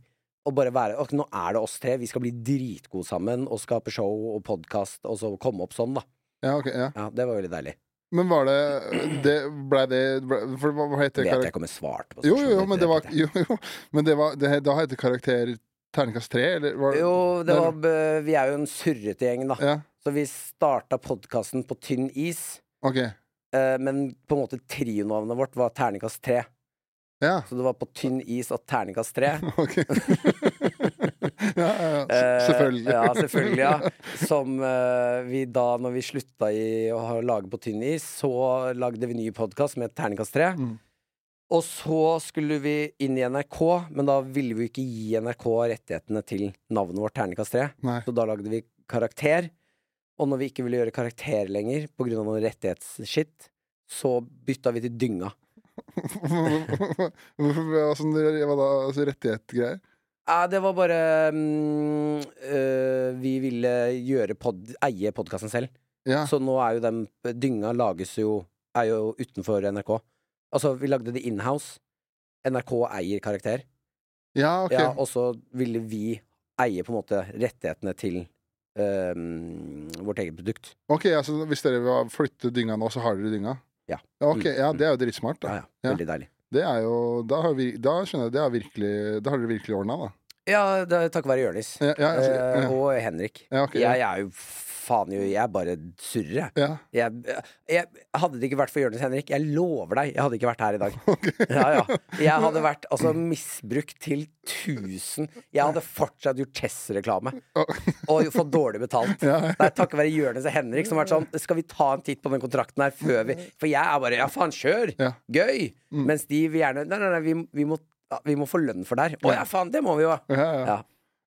å bare være Ok, nå er det oss tre, vi skal bli dritgode sammen og skape show og podkast, og så komme opp sånn, da. ja, ok, ja. Ja, det var veldig deilig. Men var det, det Blei det ble, For hva heter det? Vet jeg ikke om jeg svarte på Jo, jo, jo, men det var. Jo, jo, men det var det, Da heter karakter terningkast tre, eller? Var, Jo, det var, vi er jo en surrete gjeng, da. Ja, Så vi starta podkasten på tynn is. ok. eh, Men på en måte trionavnet vårt var Terningkast 3. Ja, Så det var på tynn is og Terningkast 3. ok. ja, ja, ja. Eh, Selvfølgelig. Ja, selvfølgelig, ja. Som eh, vi da, når vi slutta i å lage på tynn is, så lagde vi ny podkast med Terningkast 3. Mm. Og så skulle vi inn i NRK, men da ville vi ikke gi NRK rettighetene til navnet vårt Terningkast 3. Nei. Så da lagde vi Karakter. Og når vi ikke ville gjøre Karakter lenger av noe rettighetsskitt, så bytta vi til Dynga. Hvorfor hva sånn, det- sånn? Altså rettighetsgreier? Ja, det var bare um, øh, Vi ville gjøre pod, eie podkasten selv. Ja. Så nå er jo den Dynga lages jo Er jo utenfor NRK. Altså, vi lagde det inhouse. NRK eier karakter. ja, ok. Ja, og så ville vi eie på en måte rettighetene til øhm, vårt eget produkt. Ok, altså Hvis dere vil flytte dynga nå, så har dere dynga? Ja. Ok, Mm, ja. Det er jo dritsmart. Ja, da ja. Ja. Veldig deilig. Det er jo Da, har vi, da skjønner jeg det er virkelig Da har dere virkelig ordna, da. Ja, det er være Jonis. Ja, ja, altså, Eh, ja. og Henrik. Ja, ok, ja. Jeg er jo faen jo Jeg bare surrer. Ja. Jeg, jeg. Hadde det ikke vært for Jonis Henrik, jeg lover deg, jeg hadde ikke vært her i dag. Ja, ja. Jeg hadde vært altså misbrukt til tusen Jeg hadde fortsatt gjort Chess-reklame. Og fått dårlig betalt. Ja, ja. Det er takket være Jonis og Henrik som har vært sånn Skal vi ta en titt på den kontrakten her før vi For jeg er bare Ja, faen, kjør! Ja. Gøy! Mens de vil gjerne Nei, nei, nei, vi, vi, må, vi må få lønn for det her. Å ja, faen, det må vi jo. Ja, ja.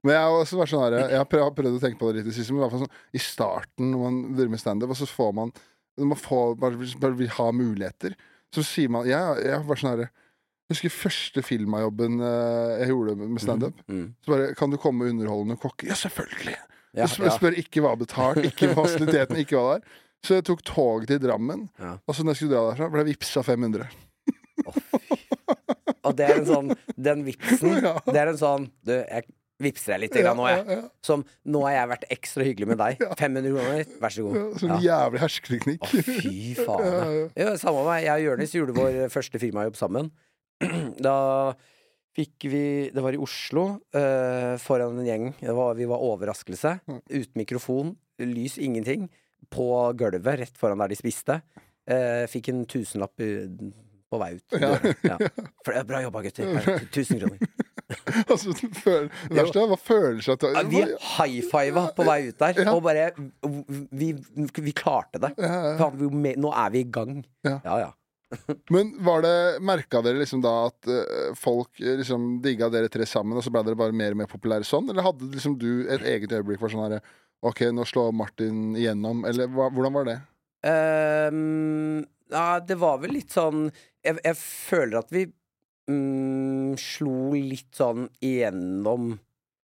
Men jeg har også vært sånn her Jeg har prøvd, å tenke på det litt i siste, men i sånn i starten når man driver med standup, og så får man man får, bare, bare vil ha muligheter, så sier man Jeg, jeg har vært sånn herre Jeg husker første filmajobben eh, jeg gjorde med standup. Mm. Så bare Kan du komme underholdende underholde kokke? Ja, selvfølgelig! Ja, spør, ja. spør ikke hva betalt, ikke fasiliteten, ikke hva det er. Så jeg tok tog til Drammen, Ja. og så når jeg skulle dra derfra, ble jeg vippsa 500. Og det er en sånn Den vipsen, Ja. det er en sånn Du, jeg vippser jeg litt ja, nå, jeg. Ja, ja, Som nå har jeg vært ekstra hyggelig med deg. 500 kroner, vær så ja. god. Sånn jævlig hersketeknikk. Å, fy faen. Ja, samme med meg. Jeg og Jonis gjorde vår første firmajobb sammen. Da fikk vi Det var i Oslo, uh, foran en gjeng. Det var, vi var overraskelse. Uten mikrofon, lys, ingenting. På gulvet rett foran der de spiste. Uh, fikk en tusenlapp på vei ut. Bra jobba, gutter. Her, Tusen kroner. Altså, føl- det verste var følelsen at Ja, Vi high fiva på vei ut der, Ja. og bare Vi, vi klarte det. Ja, Nå er vi i gang. Ja. Ja, ja. Men var det merka dere liksom da at eh, folk eh, liksom digga dere tre sammen, og så ble dere bare mer og mer populære sånn? Eller hadde liksom du et eget øyeblikk for sånn herre OK, nå slår Martin igjennom, eller hva, hvordan var det? Um, ja, det var vel litt sånn Jeg, jeg føler at vi mm, slo litt sånn igjennom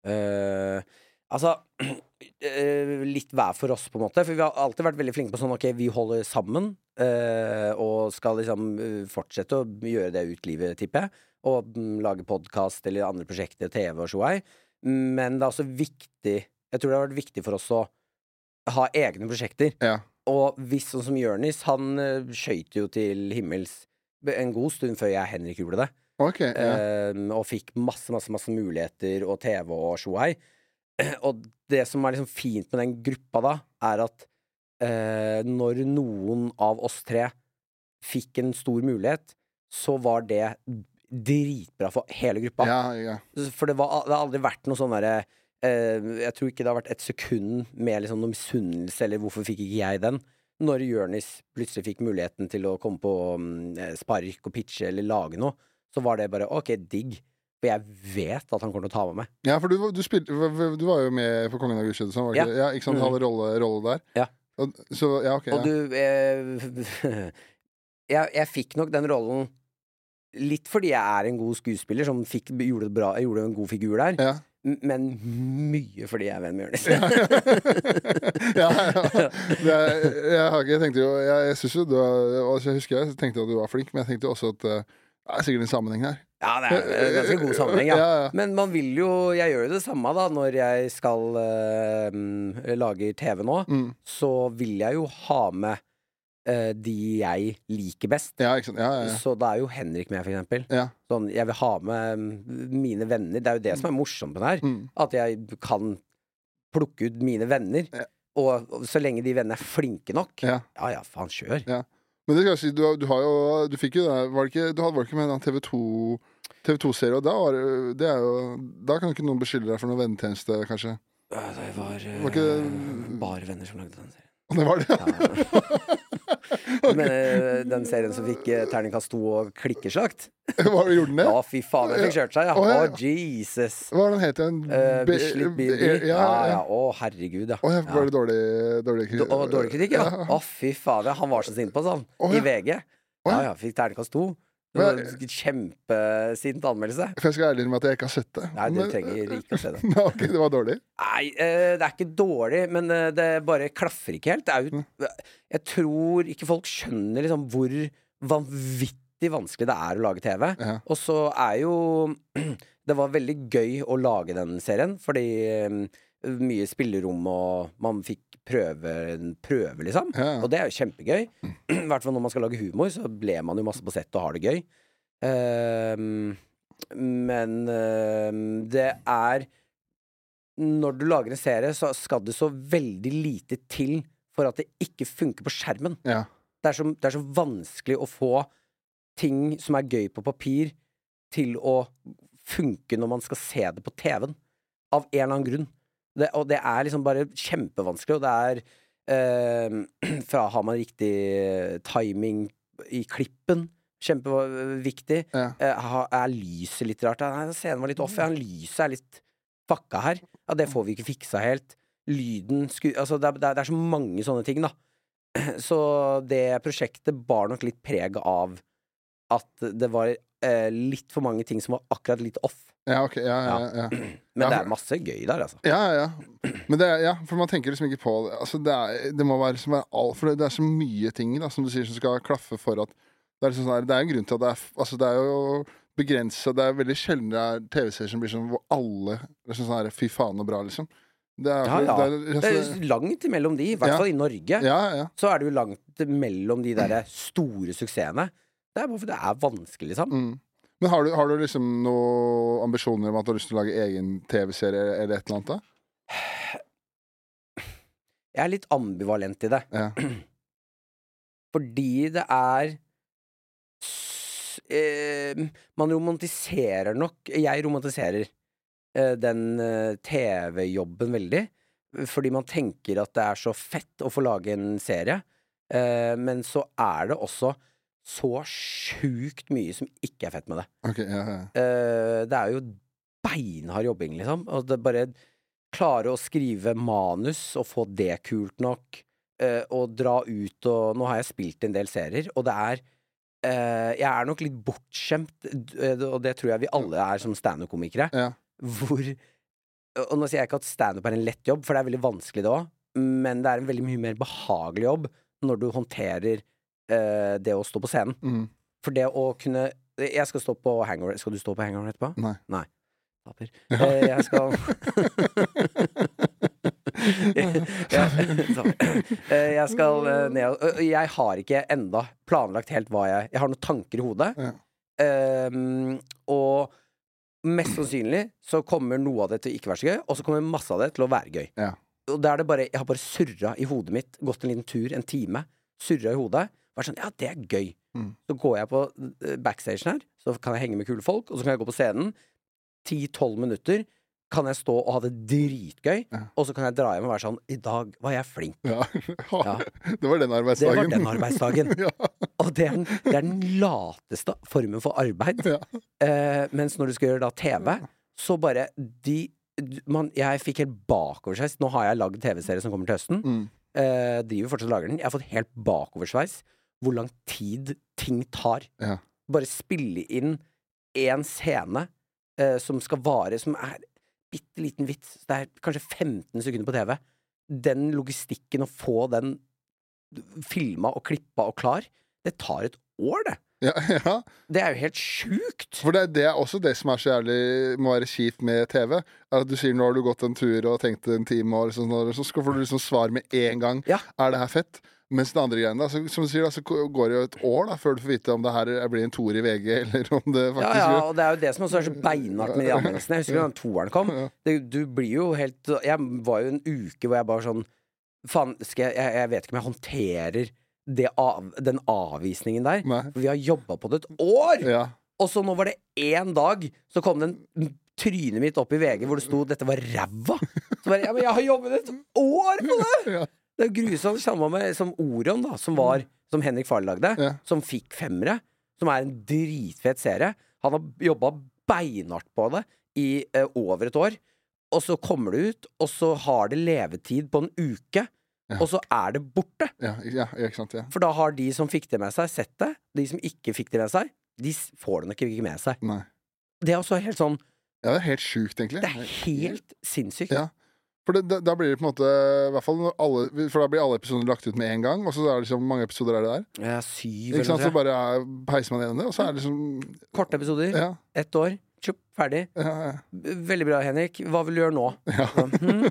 uh, Altså eh, litt hver for oss, på en måte. For vi har alltid vært veldig flinke på sånn OK, vi holder sammen. eh, og skal liksom fortsette å gjøre det ut livet, tipper jeg. Og mm, lage podkast eller andre prosjekter, TV og showei. Men det er også viktig Jeg tror det har vært viktig for oss å ha egne prosjekter. Ja. Og hvis sånn som Jonis, han uh, skøyt jo til himmels en god stund før jeg og Henrik gjorde det. OK. Ja. um, og fikk masse, masse, masse muligheter og TV og showhei. Og det som er liksom fint med den gruppa da, er at uh, når noen av oss tre fikk en stor mulighet, så var det dritbra for hele gruppa. ja, ja. For det, var, det har aldri vært noe sånn derre uh, Jeg tror ikke det har vært et sekund med liksom noe misunnelse, eller hvorfor fikk ikke jeg den? Når Jonis plutselig fikk muligheten til å komme på mm, eh, spark og pitche eller lage noe, så var det bare OK, digg. For jeg vet at han kommer til å ta med meg. ja for du, du, spilte, du var jo med på Kongen av Gudskjødet, sånn, var Ja. Ja, ikke sant? Hadde rolle, rolle der. Ja. Og, så ja, OK. Og du eh, jeg, jeg fikk nok den rollen litt fordi jeg er en god skuespiller som fikk, gjorde, bra, gjorde en god figur der, Ja. men mye fordi jeg er venn med Jonis. ja, ja. Er, jeg, jeg tenkte jo Jeg, jeg jo du var Jeg husker jeg tenkte at du var flink, men jeg tenkte jo også at eh, det er sikkert en sammenheng her. Ja, det er en ganske god sammenheng, ja. Ja, ja. Men man vil jo Jeg gjør jo det samme da når jeg skal uh, lage TV nå. Mm. Så vil jeg jo ha med eh, de jeg liker best. Ja, ikke sant. Ja, ja, ja. Så da er jo Henrik med, for eksempel. ja. Sånn, jeg vil ha med mm, mine venner. Det er jo det som er morsomt med det her. Mm. At jeg kan plukke ut mine venner. Ja. Og så lenge de vennene er flinke nok, Ja. ja ja, faen, kjør. Men det skal jeg si, du, du har jo Du fikk jo det Var det ikke, du hadde, var det ikke med en TV 2 TV2-serie, og da, var, det- er jo, da kan ikke noen beskylde deg for noen vennetjeneste, kanskje? Det var, Var ikke eh, bare venner som lagde den serien. Og det var det, Ja. Du mener den serien som fikk eh, terningkast to og klikkeslakt? Hva gjorde den det? Å, fy faen, den fikk kjørt seg, ja. Å, ja. Jesus. Hva var den het igjen? Uh, Bislett Bilby. Ja, ja. Å, herregud, ja. Ja, Ja. var det dårlig, dårlig kritikk? Dårlig kritikk, ja. Å, fy faen, ja. Han var så sint på oss, han. I. VG. Ja ja. ja, fikk terningkast to. Det Men- en Kjempesint anmeldelse. For jeg skal ærlig med at jeg ikke har sett det. Nei, du Men- trenger ikke å se det. Nei, ok, det var dårlig? Nei, eh, det er ikke dårlig, men eh, det bare klaffer ikke helt. Det er jo Jeg tror ikke folk skjønner liksom hvor vanvittig vanskelig det er å lage TV. Ja. Og så er jo Det var veldig gøy å lage den serien, fordi eh, mye spillerom, og man fikk prøve, prøve liksom. Ja, ja. Og det er jo kjempegøy. I hvert fall når man skal lage humor, så ler man jo masse på sett og har det gøy. Uh, men uh, det er Når du lager en serie, så skal det så veldig lite til for at det ikke funker på skjermen. Ja. Det er så, det er så vanskelig å få ting som er gøy på papir, til å funke når man skal se det på TV-en. Av en eller annen grunn. Det, og det er liksom bare kjempevanskelig, og det er eh, Fra har man riktig timing i klippen. Kjempeviktig. Ja. Eh, er lyset litt rart? Nei, scenen var litt off. Ja, lyset er litt fucka her. Ja, det får vi ikke fiksa helt. Lyden sku... Altså, det er, det er- det er så mange sånne ting, da. Så det prosjektet bar nok litt preg av at det var eh, litt for mange ting som var akkurat litt off. Ja, ok. Ja, ja, ja. Men det er masse gøy der, altså. Ja, ja. Men det er, ja, for man tenker liksom ikke på det. Altså, det, er, det må være, være all, For det, det er så mye ting da, som du sier som skal klaffe for at Det er, liksom sånn det er en grunn til at det er f- Altså, det er jo begrensa Det er veldig sjelden det er TV-serier som blir sånn hvor alle liksom sånn her Fy faen, så bra, liksom. Det er, Ja, ja. Det er, Det altså, er langt imellom de, i hvert Ja. fall i Norge. ja, ja. Så er det jo langt mellom de der store suksessene. Det er bare fordi det er vanskelig, liksom. Mm. Men har du, har du liksom noen ambisjoner om at du har lyst til å lage egen TV-serie eller et eller annet? da? Jeg er litt ambivalent i det. Ja. Fordi det er eh, Man romantiserer nok Jeg romantiserer eh, den eh, TV-jobben veldig. Fordi man tenker at det er så fett å få lage en serie. Eh, men så er det også så sjukt mye som ikke er fett med det. Okay, ja, ja. Uh, det er jo beinhard jobbing, liksom. Og det bare klare å skrive manus og få det kult nok, uh, og dra ut og Nå har jeg spilt en del serier, og det er uh, Jeg er nok litt bortskjemt, og det tror jeg vi alle er som standup-komikere, ja. hvor Og nå sier jeg ikke at standup er en lett jobb, for det er veldig vanskelig det òg, men det er en veldig mye mer behagelig jobb når du håndterer eh, det å stå på scenen. Mm. For det å kunne Jeg skal stå på hangover. Skal du stå på hangover etterpå? Nei. Taper. Eh, jeg skal jeg, eh, jeg skal ned og Jeg har ikke enda planlagt helt hva jeg Jeg har noen tanker i hodet. Ja. Ehm, og mest sannsynlig så kommer noe av det til å ikke være så gøy, og så kommer masse av det til å være gøy. Ja. Og da er det bare Jeg har bare surra i hodet mitt, gått en liten tur, en time, surra i hodet. Vært sånn Ja, det er gøy. Mm. Så går jeg på eh, backstagen her, så kan jeg henge med kule folk, og så kan jeg gå på scenen. 10-12 minutter kan jeg stå og ha det dritgøy, Ja. og så kan jeg dra hjem og være sånn I dag var jeg flink. Ja. Ja. Det var den Det arbeidsdagen. var den arbeidsdagen. ja. Og det er den, det er den lateste formen for arbeid. Ja. Eh, mens når du skal gjøre da TV, så bare de man, Jeg fikk helt bakoversveis. Nå har jeg lagd TV-serie som kommer til høsten. Mm. Eh, driver fortsatt og lager den. Jeg har fått helt bakoversveis hvor lang tid ting tar. Ja. Bare spille inn én scene eh, som skal vare, som er bitte liten vits. Det er kanskje 15 sekunder på TV. Den logistikken, å få den filma og klippa og klar, det tar et år, det. Ja, ja. Det er jo helt sjukt. For det, det er også det som er så jævlig må være kjipt med TV. At du sier nå har du gått en tur og tenkt en time, og liksom, så får du liksom svar med en gang. Ja. Er det her fett? Mens den andre greien, da, så, som du sier, da, så går det jo et år da, før du får vite om det her blir en toer i VG, eller om det faktisk ja, ja, og det er jo det som også er så beinhardt med de anmeldelsene. Jeg husker da toeren kom. Det, du blir jo helt Jeg var jo en uke hvor jeg bare sånn Faen, jeg, jeg, vet ikke om jeg håndterer det av, den avvisningen der. Nei. For vi har jobba på det et år! Ja. Og så nå var det én dag, så kom den trynet mitt opp i VG hvor det sto 'dette var ræva'. Så bare, ja, men jeg har jobbet et år på det! Ja. Det er jo grusomt. Samme med som Orion, da, som var Som Henrik Farley lagde, Ja. som fikk femmere. Som er en dritfet serie. Han har jobba beinhardt på det i eh, over et år. Og så kommer det ut, og så har det levetid på en uke. Ja. Og så er det borte. Ja, sant. Ja. For da har de som fikk det med seg, sett det. De som ikke fikk det med seg, de får det nok ikke med seg. Nei. Det er også helt sånn ja, det er helt sjukt, egentlig. Det er helt sinnssykt. Ja. For det, da, blir det på en måte alle, For da blir alle episoder lagt ut med en gang. Og så er det liksom, mange episoder er det der? Ja, syv eller noe. Så bare er- peiser man gjennom det, og så er det liksom Korte episoder. Ja, Ett år. Tjup, ferdig. ja, ja. Veldig bra, Henrik. Hva vil du gjøre nå? Ja. Så, hm,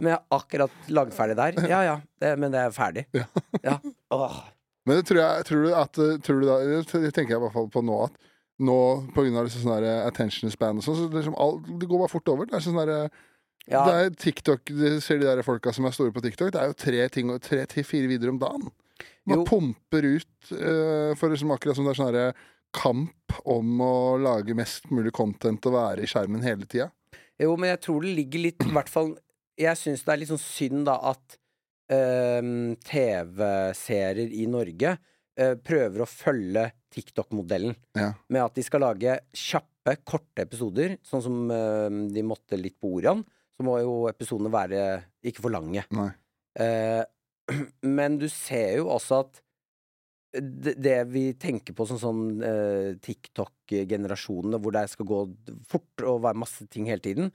men jeg har akkurat lagd ferdig der. Ja ja, det, men det er ferdig. Ja. Men det tror jeg tror du at tror du da, Det tenker jeg i hvert fall på nå at nå på grunn av liksom attention span og sånn, så liksom alt, det går bare fort over. Det er sånn derre Ja, Det er TikTok, du ser de der folka som er store på TikTok, det er jo tre ting og tre til fire videoer om dagen. Man Jo. pumper ut uh, for liksom akkurat som det er sånn kamp om å lage mest mulig content og være i skjermen hele tida. Jo, men jeg tror det ligger litt I hvert fall Jeg syns det er litt sånn synd da at uh, TV-serier i Norge uh, prøver å følge TikTok-modellen. Ja. Med at de skal lage kjappe, korte episoder, sånn som uh, de måtte litt på Orion. Så må jo episodene være ikke for lange. Eh, men du ser jo også at det, det vi tenker på som sånn eh, TikTok-generasjonene, hvor det skal gå fort og være masse ting hele tiden,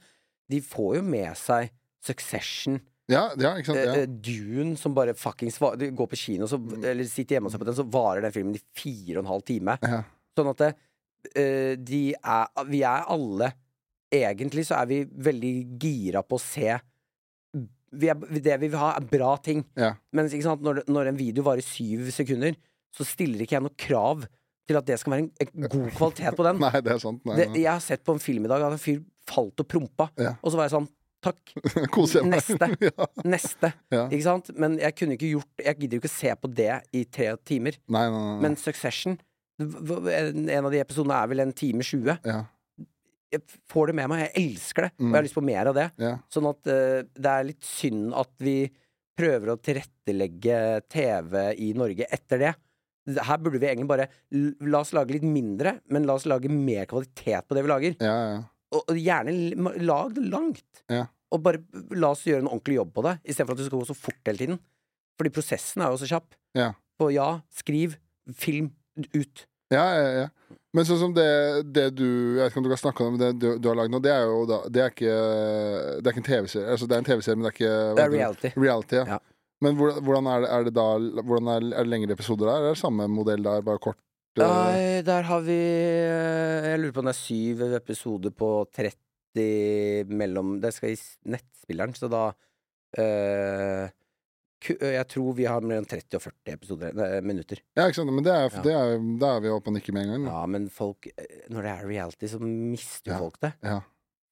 de får jo med seg Succession, Ja, ja, ikke sant. eh, Ja. eh, Dune, som bare fuckings går på kino, så, eller sitter hjemme og ser på den, så varer den filmen i fire og en halv time. Ja. Sånn at det, eh, de er Vi er alle Egentlig så er vi veldig gira på å se vi er, Det vi vil ha, er bra ting. Ja. Men når, når en video varer syv sekunder, så stiller ikke jeg noe krav til at det skal være en, en god kvalitet på den. Nei, det er sant. Nei, Det, jeg har sett på en film i dag at en fyr falt og prompa, Ja. og så var jeg sånn Takk. Neste. ja. Neste. Ja. Ikke sant? Men jeg kunne ikke gjort Jeg gidder jo ikke se på det i tre timer. Nei, nei, nei. Men Succession en av de episodene er vel en time 20. Ja. Jeg får det med meg. Jeg elsker det, og Mm. jeg har lyst på mer av det. Ja. Sånn at uh, det er litt synd at vi prøver å tilrettelegge TV i Norge etter det. Her burde vi egentlig bare La oss lage litt mindre, men la oss lage mer kvalitet på det vi lager. Ja, ja. Og, og gjerne lag det langt. Ja. Og bare la oss gjøre en ordentlig jobb på det, istedenfor at du skal gå så fort hele tiden. Fordi prosessen er jo så kjapp. Ja. Og ja, skriv, film, ut. Ja, ja, ja. Men sånn som det, det du Jeg vet ikke om du kan snakke om det du, du har lagd nå, det er jo da Det er ikke, det er ikke en TV-serie. Altså, det er en TV-serie, men det er ikke Det er reality. Reality, ja. Ja. Men hvordan, er, det, er det da Hvordan er, er det lengre episoder der? Er det samme modell der, bare kort? eh, Nei, der har vi eh, Jeg lurer på om det er syv episoder på 30 mellom Det skal i nettspilleren, så da ku- Jeg tror vi har mellom 30 og 40 episoder, nei, minutter. Ja, ikke sant? Men det er, det er, da er vi oppe og nikker med en gang. Da. Ja, men folk eh, Når det er reality, så mister Ja. folk det. Ja.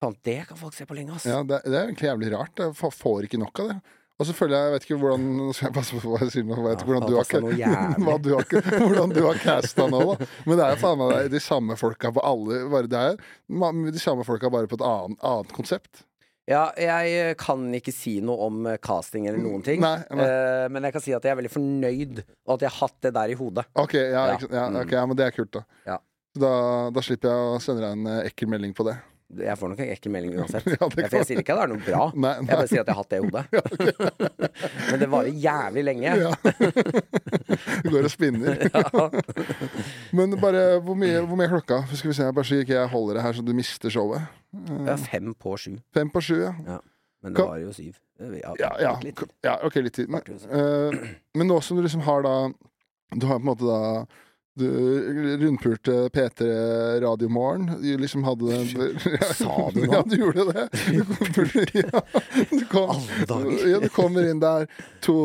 Faen, det kan folk se på lenge, ass. Ja, det, det er egentlig jævlig rart. Jeg får ikke nok av det. Og så føler jeg Jeg vet ikke hvordan jeg passer på hva jeg sier nå. Jeg vet ikke hvordan du har, du har, hvordan du har casta nå, da. Men det er jo faen meg de samme folka på alle bare, Det er de samme folka bare på et annet, annet konsept. Ja, jeg eh, kan ikke si noe om eh, casting eller noen ting. Nei, nei. Eh, men jeg kan si at jeg er veldig fornøyd, og at jeg har hatt det der i hodet. OK, ja, Ja. ikke, ja, okay, ja men det er kult, da. Ja. Da, da slipper jeg å sende deg en ekkel melding på det. Jeg får nok en ekkel melding uansett. Ja, jeg, jeg sier ikke at det er noe bra. Nei, Jeg bare sier at jeg har hatt det i hodet. Men det varer jævlig lenge. Ja. Det går og spinner. Ja. Men bare hvor mye, hvor mye er klokka? Skal vi se, Bare så ikke jeg holder det her så du mister showet. Ja, fem på sju, Fem på sju, ja. men det var jo syv. Ja, Ja, ja, litt. ja ok, litt tid. Men, eh, men nå som du liksom har da Du har på en måte da du rundpulte P3 Radiomorgen. Du liksom hadde den Sa du nå? Ja, du gjorde det. Du kom, ja, du kom, ja, du kommer inn der to,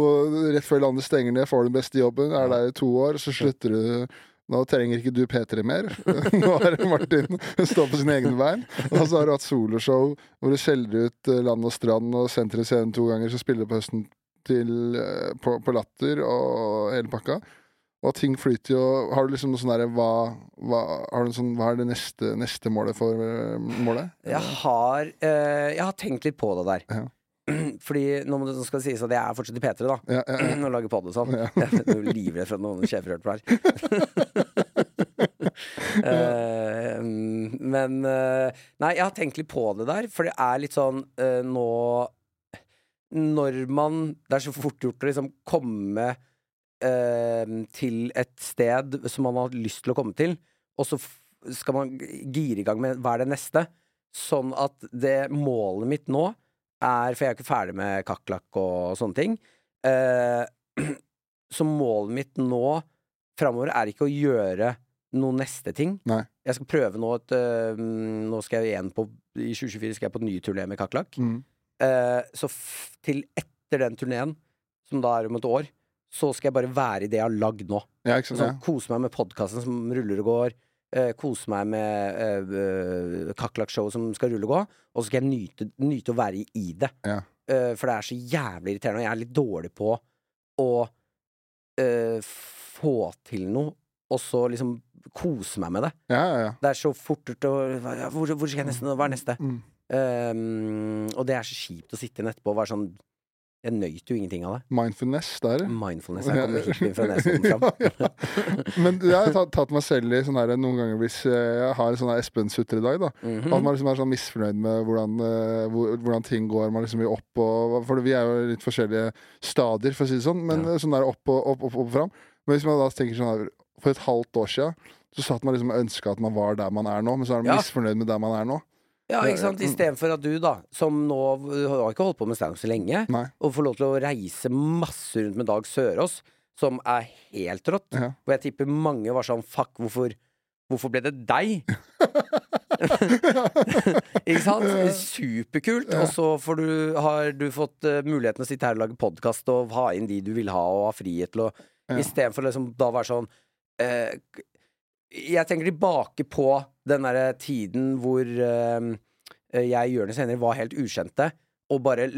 rett før landet stenger ned, får den beste jobben, er der i to år, så slutter du nå trenger ikke du P3 mer. Nå er det Martin står på sine egne bein. Og så har du hatt soloshow hvor du skjeller ut eh, Land og Strand og Senter i scenen to ganger, så spiller du på høsten til, eh, på, på Latter og hele pakka. Og ting flyter jo Har du liksom noe sånn derre hva, hva, sånn, hva er det neste, neste målet for eh, målet? Jeg har, eh, jeg har tenkt litt på det der. Ja. Fordi nå må det, nå skal det sies at jeg er fortsatt i P3, da. Ja, ja, ja. Nå lager podd og sånn. Ja. Jeg er livredd for at noen sjefer hørte på her. uh, men uh, Nei, jeg har tenkt litt på det der, for det er litt sånn uh, nå Når man Det er så fort gjort å liksom komme til et sted som man har lyst til å komme til, og så skal man gire i gang med hva er det neste. Sånn at det målet mitt nå er For jeg er ikke ferdig med kakerlakk og sånne ting. Eh, så målet mitt nå framover er ikke å gjøre noen neste ting. Nei. Jeg skal prøve nå at øh, Nå skal jeg igjen på I 2024 skal jeg på ny turné med kakerlakk. Mm. Eh, så til etter den turneen, som da er om et år, så skal jeg bare være i det jeg har lagd nå. Ja, sant? Sånn. Kose meg med podkasten som ruller og går. eh, kose meg med uh, uh, kakerlakkshowet som skal rulle og gå, og så skal jeg nyte, nyte å være i, det. Ja. Eh, for det er så jævlig irriterende, og jeg er litt dårlig på å eh, få til noe, og så liksom kose meg med det. Ja, ja, ja. Det er så fort gjort å hvor, hvor skal jeg nesten Hva er neste? Mm. Um, og det er så kjipt å sitte igjen etterpå og være sånn Jeg nøyt jo ingenting av det. Mindfulness der. Mindfulness. Jeg kommer helt inn fra nesodden fram. ja, ja. Men jeg har tatt, tatt meg selv i sånn her noen ganger hvis jeg har en sånn Espen-sutredag, da. Mhm. At man liksom er sånn misfornøyd med hvordan, eh, hvordan ting går. Man liksom vil opp og For vi er jo litt forskjellige stadier, for å si det sånn. Men Ja. sånn der opp og opp, opp, opp fram. Men hvis man da tenker sånn her For et halvt år siden så satt man liksom og ønska at man var der man er nå, men så er man misfornøyd med der man er nå. Ja, ikke sant? Istedenfor at du, da, som nå har ikke holdt på med standup så lenge, Nei. og får lov til å reise masse rundt med Dag Sørås, som er helt rått, Ja. og jeg tipper mange var sånn Fuck, hvorfor, hvorfor ble det deg? ikke sant? Superkult. Og så får du, har du fått eh, muligheten å sitte her og lage podkast og ha inn de du vil ha, og ha frihet til å Ja. Istedenfor liksom da være sånn eh, Jeg tenker tilbake på den derre tiden hvor uh, jeg, Jonis og Henrik, var helt ukjente. Og bare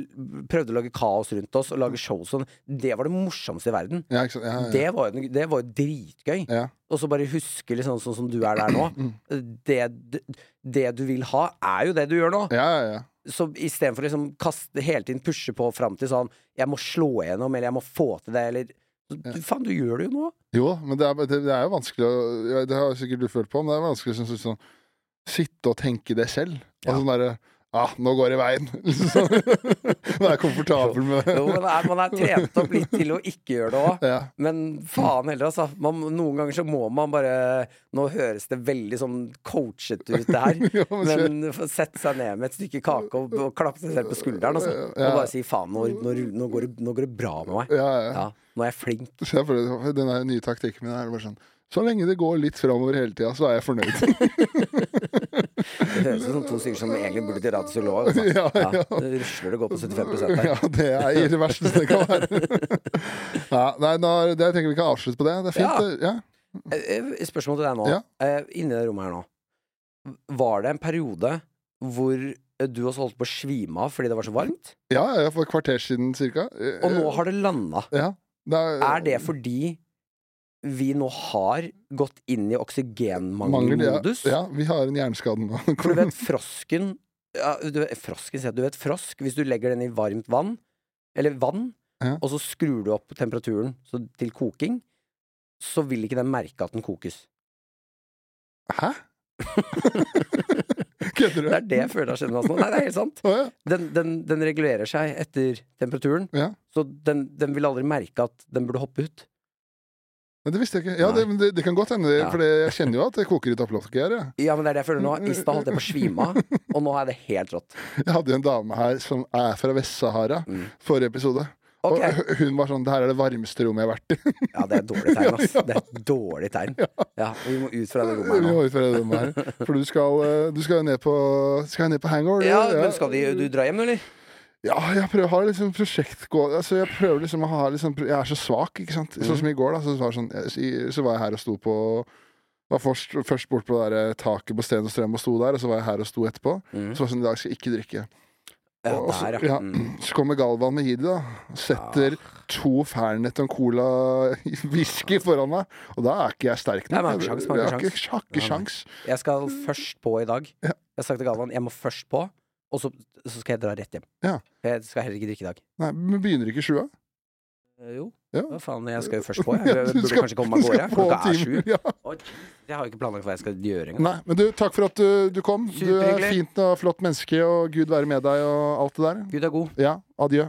prøvde å lage kaos rundt oss og lage show sånn. Det var det morsomste i verden. Ja? Ja, ja. Det var jo, det var jo dritgøy. Ja. Og så bare huske liksom sånn som du er der nå. Det, det, det du vil ha, er jo det du gjør nå. ja, ja, ja. Så istedenfor liksom kaste hele tiden pushe på fram til sånn Jeg må slå igjennom, eller jeg må få til det, eller du, Faen, du gjør det jo nå. Jo, men det er, det, det er jo vanskelig å Det har sikkert du følt på, men det er vanskelig sånn, sånn, sitte og tenke det selv. Altså, Ja. sånn derre Ah, nå går det i veien. Liksom er Være komfortabel med Jo, men er, man er trent opp litt til å ikke gjøre det òg. ja. Men faen heller, altså. Man, noen ganger så må man bare Nå høres det veldig sånn coachet ut, det her. ja, men. Men sette seg ned med et stykke kake og, og klappe seg selv på skulderen. Altså. Ja. Og bare si faen, nå, nå, nå, går det, nå går det bra med meg. Ja, ja. Ja, nå er jeg flink. Jeg den nye taktikken min er bare sånn Så lenge det går litt framover hele tida, så er jeg fornøyd. Det høres ut som to stykker som egentlig burde til radiopsykolog. Altså. Ja, ja. Ja, det rusler det går på 75 her. ja, det er i det verste det kan være. ja, nei, nå, det, jeg tenker vi kan avslutte på det. Det er fint. Ja. Ja. Eh, eh, Spørsmål til deg nå. Ja. Eh, Inni det rommet her nå. Var det en periode hvor du også holdt på å svime av fordi det var så varmt? Ja, ja, for et kvarter siden cirka. Og nå har det landa. ja, det er, Er det fordi vi nå har gått inn i oksygenmangelmodus. ja, ja, vi har en hjerneskade nå. For du vet frosken ja, du Frosken du vet frosk Hvis du legger den i varmt vann Eller vann Ja. Og så skrur du opp temperaturen så til koking Så vil ikke den merke at den kokes Hæ? Kødder du? Det er det jeg føler har skjedd med oss nå Nei, det er helt sant Oh, ja. den, den, den regulerer seg etter temperaturen Ja. Så den, den vil aldri merke at den burde hoppe ut Men det visste jeg ikke. Ja, det, det, det kan godt hende, Ja. for jeg kjenner jo at det koker i topplokket her. Ja. Ja, men det er det jeg føler nå I stad holdt jeg på å svime av Og nå er det helt rått Jeg hadde jo en dame her som er fra Vest-Sahara, Mm. forrige episode. Okay. Og hun var sånn Det her er det varmeste rommet jeg har vært i. Ja, det er et dårlig tegn, ass. Det er et dårlig tegn. Ja, vi må ut fra det rommet her nå. må ut fra det rommet her. For du skal, eh, du skal ned på Skal ned på hangover? du? Ja, men skal de, du dra hjem, eller? Ja, jeg prøver å ha liksom prosjekt gå altså Jeg prøver liksom å ha liksom Jeg er så svak, ikke sant. Sånn som i går, da. Så var, sånn, jeg, så var jeg her og sto på var først, først bort på det der taket på Sten og Strøm og sto der, og så var jeg her og sto etterpå. Mm. Så var det sånn, i dag skal jeg ikke drikke. Ja, Og så, der, ja. ja, Mm. så kommer Galvan med Hidi, da. og Setter to Fernet og en Cola whisky foran meg. Og da er ikke jeg sterk nok. Nei, sjans, Jeg har ikke, har ikke Nei, nei. sjans. Jeg skal først på i dag. Jeg har sagt til Galvan jeg må først på, og så, så skal jeg dra rett hjem. Ja. Jeg skal heller ikke drikke i dag. Nei, men begynner ikke sjua? Eh, Jo, Ja. hva faen, jeg skal jo først på. Jeg, jeg burde skal- kanskje komme meg av gårde. Klokka er sju. Ja. Jeg har jo ikke planlagt hva jeg skal gjøre engang. Nei, men du, takk for at du, du kom. Du er fint og flott menneske, og Gud være med deg og alt det der. Gud er god. Ja, adjø.